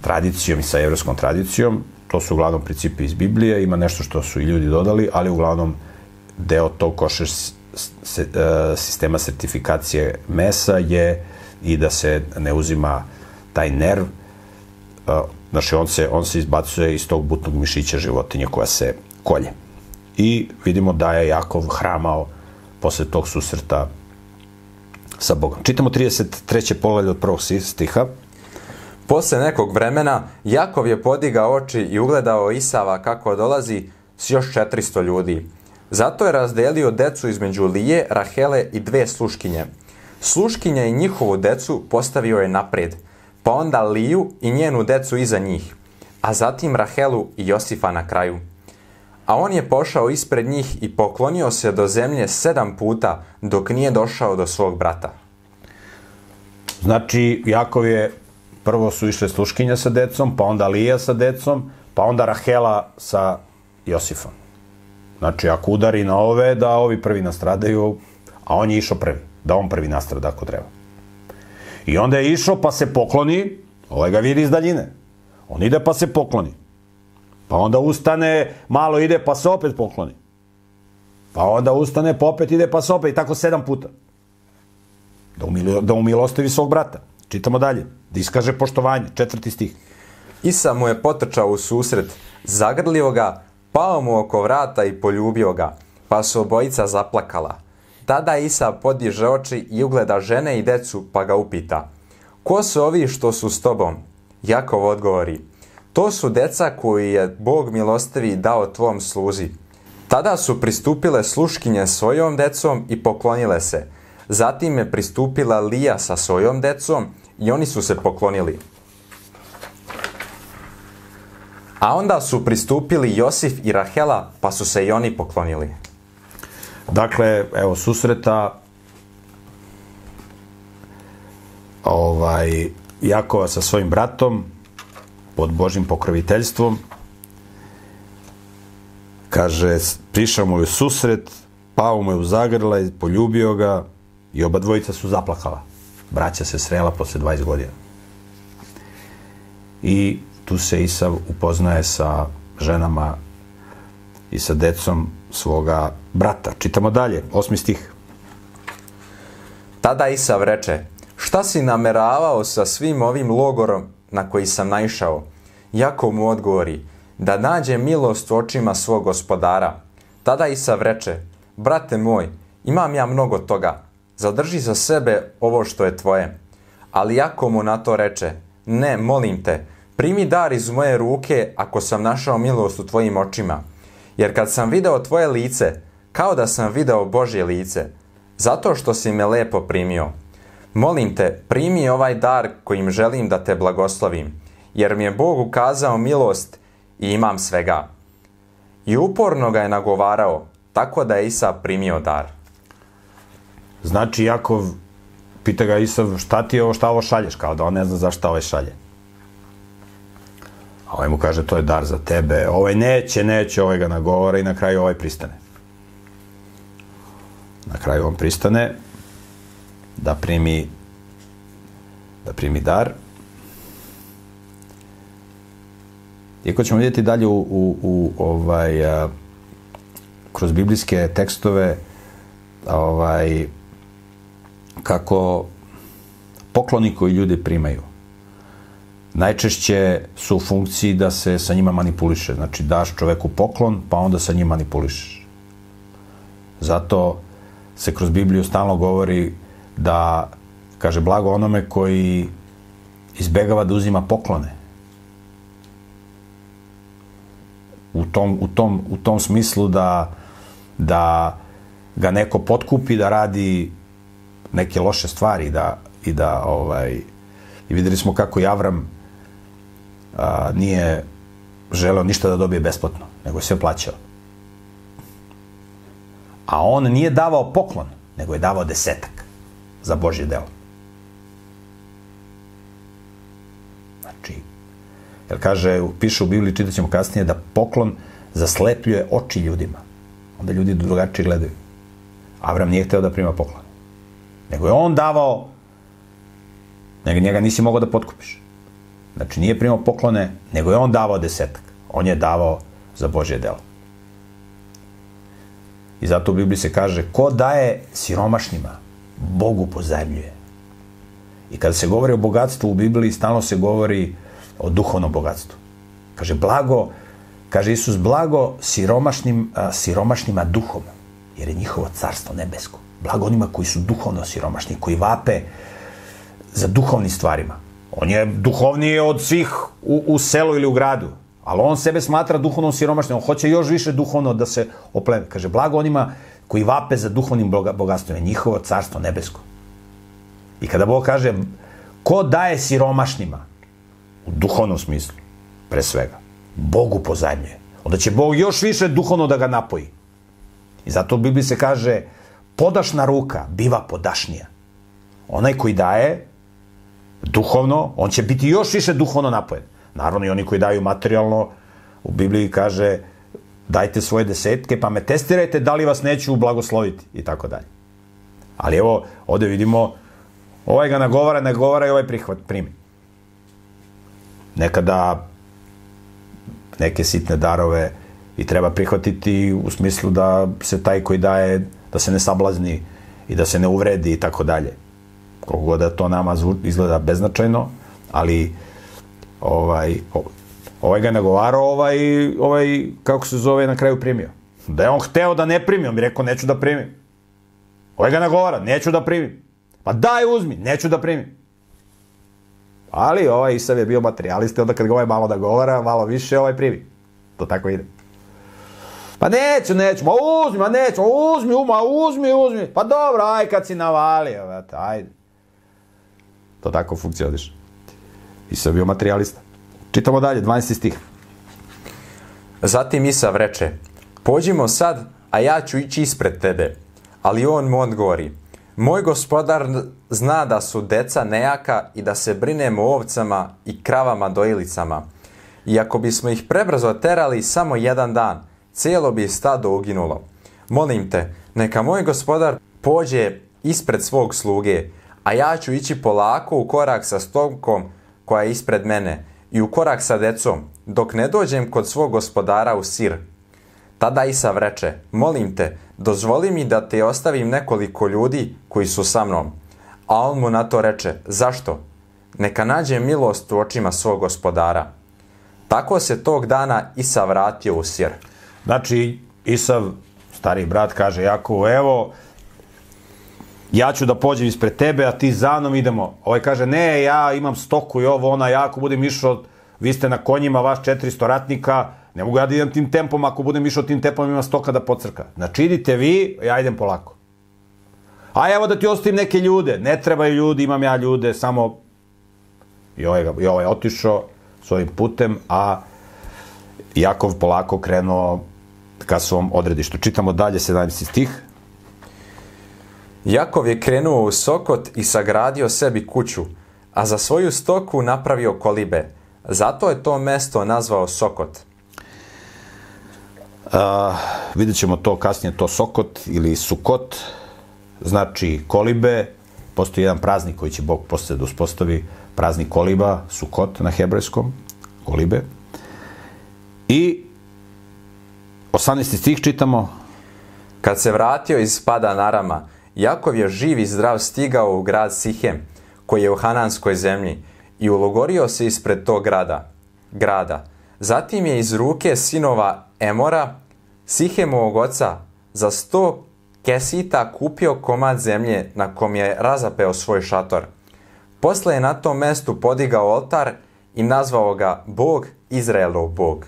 tradicijom i sa evropskom tradicijom. To su uglavnom principi iz Biblije, ima nešto što su i ljudi dodali, ali uglavnom deo tog košer se, sistema sertifikacije mesa je i da se ne uzima taj nerv, e, znači on se, on se izbacuje iz tog butnog mišića životinje koja se kolje. I vidimo da je Jakov hramao posle tog susreta sa Bogom. Čitamo 33. poglavlje od prvog stiha. Posle nekog vremena Jakov je podigao oči i ugledao Isava kako dolazi s još 400 ljudi. Zato je razdelio decu između Lije, Rahele i dve sluškinje. Sluškinja i njihovu decu postavio je napred, pa onda Liju i njenu decu iza njih, a zatim Rahelu i Josifa na kraju. A on je pošao ispred njih i poklonio se do zemlje sedam puta dok nije došao do svog brata. Znači, Jakov je, prvo su išle sluškinja sa decom, pa onda Lija sa decom, pa onda Rahela sa Josifom. Znači, ako udari na ove, da ovi prvi nastradaju, a on je išao prvi, da on prvi nastrada ako treba. I onda je išao pa se pokloni, ovaj ga vidi iz daljine. On ide pa se pokloni. Pa onda ustane, malo ide pa se opet pokloni. Pa onda ustane, pa opet ide pa se opet, i tako sedam puta. Da, umilo, da umilostavi svog brata. Čitamo dalje. Da iskaže poštovanje. Četvrti stih. Isa mu je potrčao u susret, zagrlio ga, pao mu oko vrata i poljubio ga, pa su obojica zaplakala. Tada Isa podiže oči i ugleda žene i decu, pa ga upita. Ko su ovi što su s tobom? Jakov odgovori. To su deca koji je Bog milostivi dao tvom sluzi. Tada su pristupile sluškinje svojom decom i poklonile se. Zatim je pristupila Lija sa svojom decom i oni su se poklonili. A onda su pristupili Josif i Rahela, pa su se i oni poklonili. Dakle, evo, susreta ovaj, Jakova sa svojim bratom pod Božim pokroviteljstvom. Kaže, prišao mu je susret, pao mu je u zagrla i poljubio ga i oba dvojica su zaplakala. braća se srela posle 20 godina. I tu se Isav upoznaje sa ženama i sa decom svoga brata. Čitamo dalje, osmi stih. Tada Isav reče, šta si nameravao sa svim ovim logorom na koji sam naišao? Jakov mu odgovori, da nađe milost u očima svog gospodara. Tada Isav reče, brate moj, imam ja mnogo toga, zadrži za sebe ovo što je tvoje. Ali Jakov mu na to reče, ne, molim te, primi dar iz moje ruke ako sam našao milost u tvojim očima. Jer kad sam video tvoje lice, kao da sam video Božje lice, zato što si me lepo primio. Molim te, primi ovaj dar kojim želim da te blagoslovim, jer mi je Bog ukazao milost i imam svega. I uporno ga je nagovarao, tako da je Isa primio dar. Znači, Jakov pita ga Isav, šta ti je ovo, šta ovo šalješ? Kao da on ne zna zašto ovaj šalje. A ovaj mu kaže, to je dar za tebe. Ovaj neće, neće, ovaj ga nagovara i na kraju ovaj pristane. Na kraju on pristane da primi da primi dar. Iako ćemo vidjeti dalje u, u, u ovaj, a, kroz biblijske tekstove ovaj, kako pokloni koji ljudi primaju najčešće su u funkciji da se sa njima manipuliše. Znači, daš čoveku poklon, pa onda sa njim manipulišeš. Zato se kroz Bibliju stalno govori da, kaže, blago onome koji izbegava da uzima poklone. U tom, u tom, u tom smislu da, da ga neko potkupi da radi neke loše stvari da, i da ovaj, i videli smo kako je Avram a, nije želeo ništa da dobije besplatno, nego je sve plaćao. A on nije davao poklon, nego je davao desetak za Božje delo. Znači, jer kaže, piše u Bibliji, čitat ćemo kasnije, da poklon zaslepljuje oči ljudima. Onda ljudi drugačije gledaju. Avram nije hteo da prima poklon. Nego je on davao, nego njega nisi mogao da potkupiš. Znači, nije primao poklone, nego je on davao desetak. On je davao za Božje delo. I zato u Bibliji se kaže, ko daje siromašnjima, Bogu pozajemljuje. I kada se govori o bogatstvu u Bibliji, stalno se govori o duhovnom bogatstvu. Kaže, blago, kaže Isus, blago siromašnim, a, siromašnima duhom, jer je njihovo carstvo nebesko. Blago onima koji su duhovno siromašni, koji vape za duhovnim stvarima. On je duhovniji od svih u, u selu ili u gradu. Ali on sebe smatra duhovnom siromašnim. On hoće još više duhovno da se opleme. Kaže, blago onima koji vape za duhovnim bogatstvom je njihovo carstvo nebesko. I kada Bog kaže, ko daje siromašnima? U duhovnom smislu, pre svega. Bogu pozajmljuje. Onda će Bog još više duhovno da ga napoji. I zato u Bibliji se kaže, podašna ruka biva podašnija. Onaj koji daje, duhovno, on će biti još više duhovno napojen. Naravno i oni koji daju materijalno, u Bibliji kaže dajte svoje desetke, pa me testirajte da li vas neću blagosloviti i tako dalje. Ali evo, ovde vidimo, ovaj ga nagovara, nagovara i ovaj prihvat, primi. Nekada neke sitne darove i treba prihvatiti u smislu da se taj koji daje, da se ne sablazni i da se ne uvredi i tako dalje koliko god da to nama izgleda beznačajno, ali ovaj, ovaj ga nagovarao, ovaj, ovaj, kako se zove, na kraju primio. Da je on hteo da ne primi, on bi rekao, neću da primim. Ovaj ga nagovara, neću da primim. Pa daj uzmi, neću da primim. Ali ovaj Isav je bio materijalista, onda kad ga ovaj malo da govara, malo više, ovaj primi. To tako ide. Pa neću, neću, ma uzmi, ma neću, uzmi, ma uzmi, uzmi. Pa dobro, aj kad si navalio, ajde. To tako funkcioniš. I sam bio materijalista. Čitamo dalje, 12. stih. Zatim Isav reče, pođimo sad, a ja ću ići ispred tebe. Ali on mu odgovori, moj gospodar zna da su deca nejaka i da se brinemo ovcama i kravama dojilicama. I ako bismo ih prebrzo terali samo jedan dan, cijelo bi stado uginulo. Molim te, neka moj gospodar pođe ispred svog sluge, a ja ću ići polako u korak sa stokom koja je ispred mene i u korak sa decom, dok ne dođem kod svog gospodara u Sir. Tada Isav reče, molim te, dozvoli mi da te ostavim nekoliko ljudi koji su sa mnom. A on mu na to reče, zašto? Neka nađe milost u očima svog gospodara. Tako se tog dana Isav vratio u Sir. Znači, Isav, stari brat, kaže Jakovu, evo, ja ću da pođem ispred tebe, a ti za mnom idemo. Ovaj kaže, ne, ja imam stoku i ovo, ona, ja ako budem išao, vi ste na konjima, vaš 400 ratnika, ne mogu ja da idem tim tempom, ako budem išao tim tempom, ima stoka da pocrka. Znači, idite vi, ja idem polako. A evo da ti ostavim neke ljude, ne trebaju ljudi, imam ja ljude, samo i ovaj, i ovaj otišao svojim putem, a Jakov polako krenuo ka svom odredištu. Čitamo dalje 17. stih. Jakov je krenuo u Sokot i sagradio sebi kuću, a za svoju stoku napravio kolibe. Zato je to mesto nazvao Sokot. Vidjet ćemo to kasnije, to Sokot ili Sukot, znači kolibe, postoji jedan praznik koji će Bog posle da uspostavi, praznik koliba, Sukot na hebrejskom, kolibe. I 18. stih čitamo, Kad se vratio iz pada Narama, Jakov je živ i zdrav stigao u grad Sihem, koji je u Hananskoj zemlji, i ulogorio se ispred tog grada. grada. Zatim je iz ruke sinova Emora, Sihemovog oca, za sto kesita kupio komad zemlje na kom je razapeo svoj šator. Posle je na tom mestu podigao oltar i nazvao ga Bog, Izraelov Bog.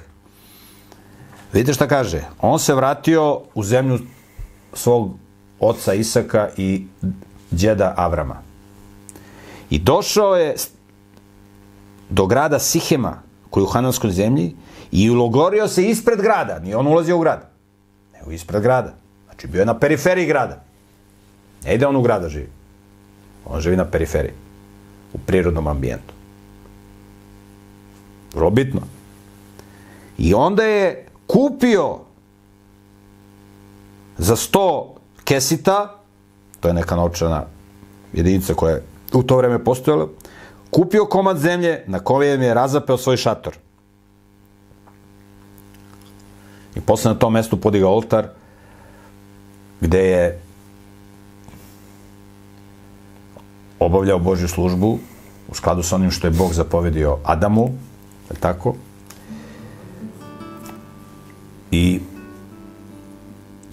Vidite šta kaže? On se vratio u zemlju svog oca Isaka i djeda Avrama. I došao je do grada Sihema, koji je u Hananskoj zemlji, i ulogorio se ispred grada. Nije on ulazio u grad, nego ispred grada. Znači, bio je na periferiji grada. Ne ide on u grada živi. On živi na periferiji, u prirodnom ambijentu. Vrlo bitno. I onda je kupio za 100 kesita, to je neka novčana jedinica koja je u to vreme postojala, kupio komad zemlje na kojem je razapeo svoj šator. I posle na tom mestu podigao oltar, gde je obavljao Božju službu u skladu sa onim što je Bog zapovedio Adamu, je tako? I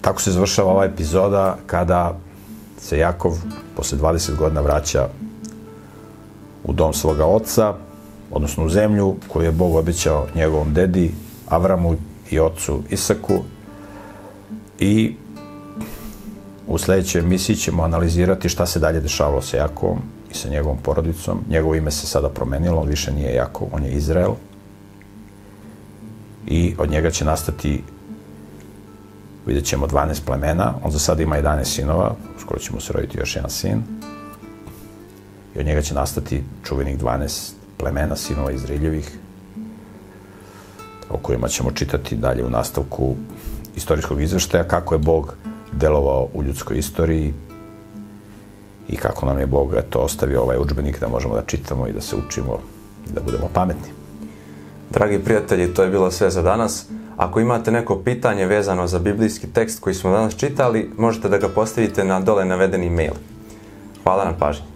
tako se završava ova epizoda kada se Jakov posle 20 godina vraća u dom svoga oca, odnosno u zemlju koju je Bog obećao njegovom dedi Avramu i ocu Isaku. I u sledećoj emisiji ćemo analizirati šta se dalje dešavalo sa Jakovom i sa njegovom porodicom. Njegovo ime se sada promenilo, on više nije Jakov, on je Izrael. I od njega će nastati vidjet ćemo 12 plemena, on za sada ima 11 sinova, uskoro će mu se roditi još jedan sin. I od njega će nastati čuvenih 12 plemena, sinova Izraeljevih o kojima ćemo čitati dalje u nastavku istorijskog izveštaja, kako je Bog delovao u ljudskoj istoriji i kako nam je Bog eto, ostavio ovaj udžbenik da možemo da čitamo i da se učimo i da budemo pametni. Dragi prijatelji, to je bilo sve za danas. Ako imate neko pitanje vezano za biblijski tekst koji smo danas čitali, možete da ga postavite na dole navedeni mail. Hvala na pažnji.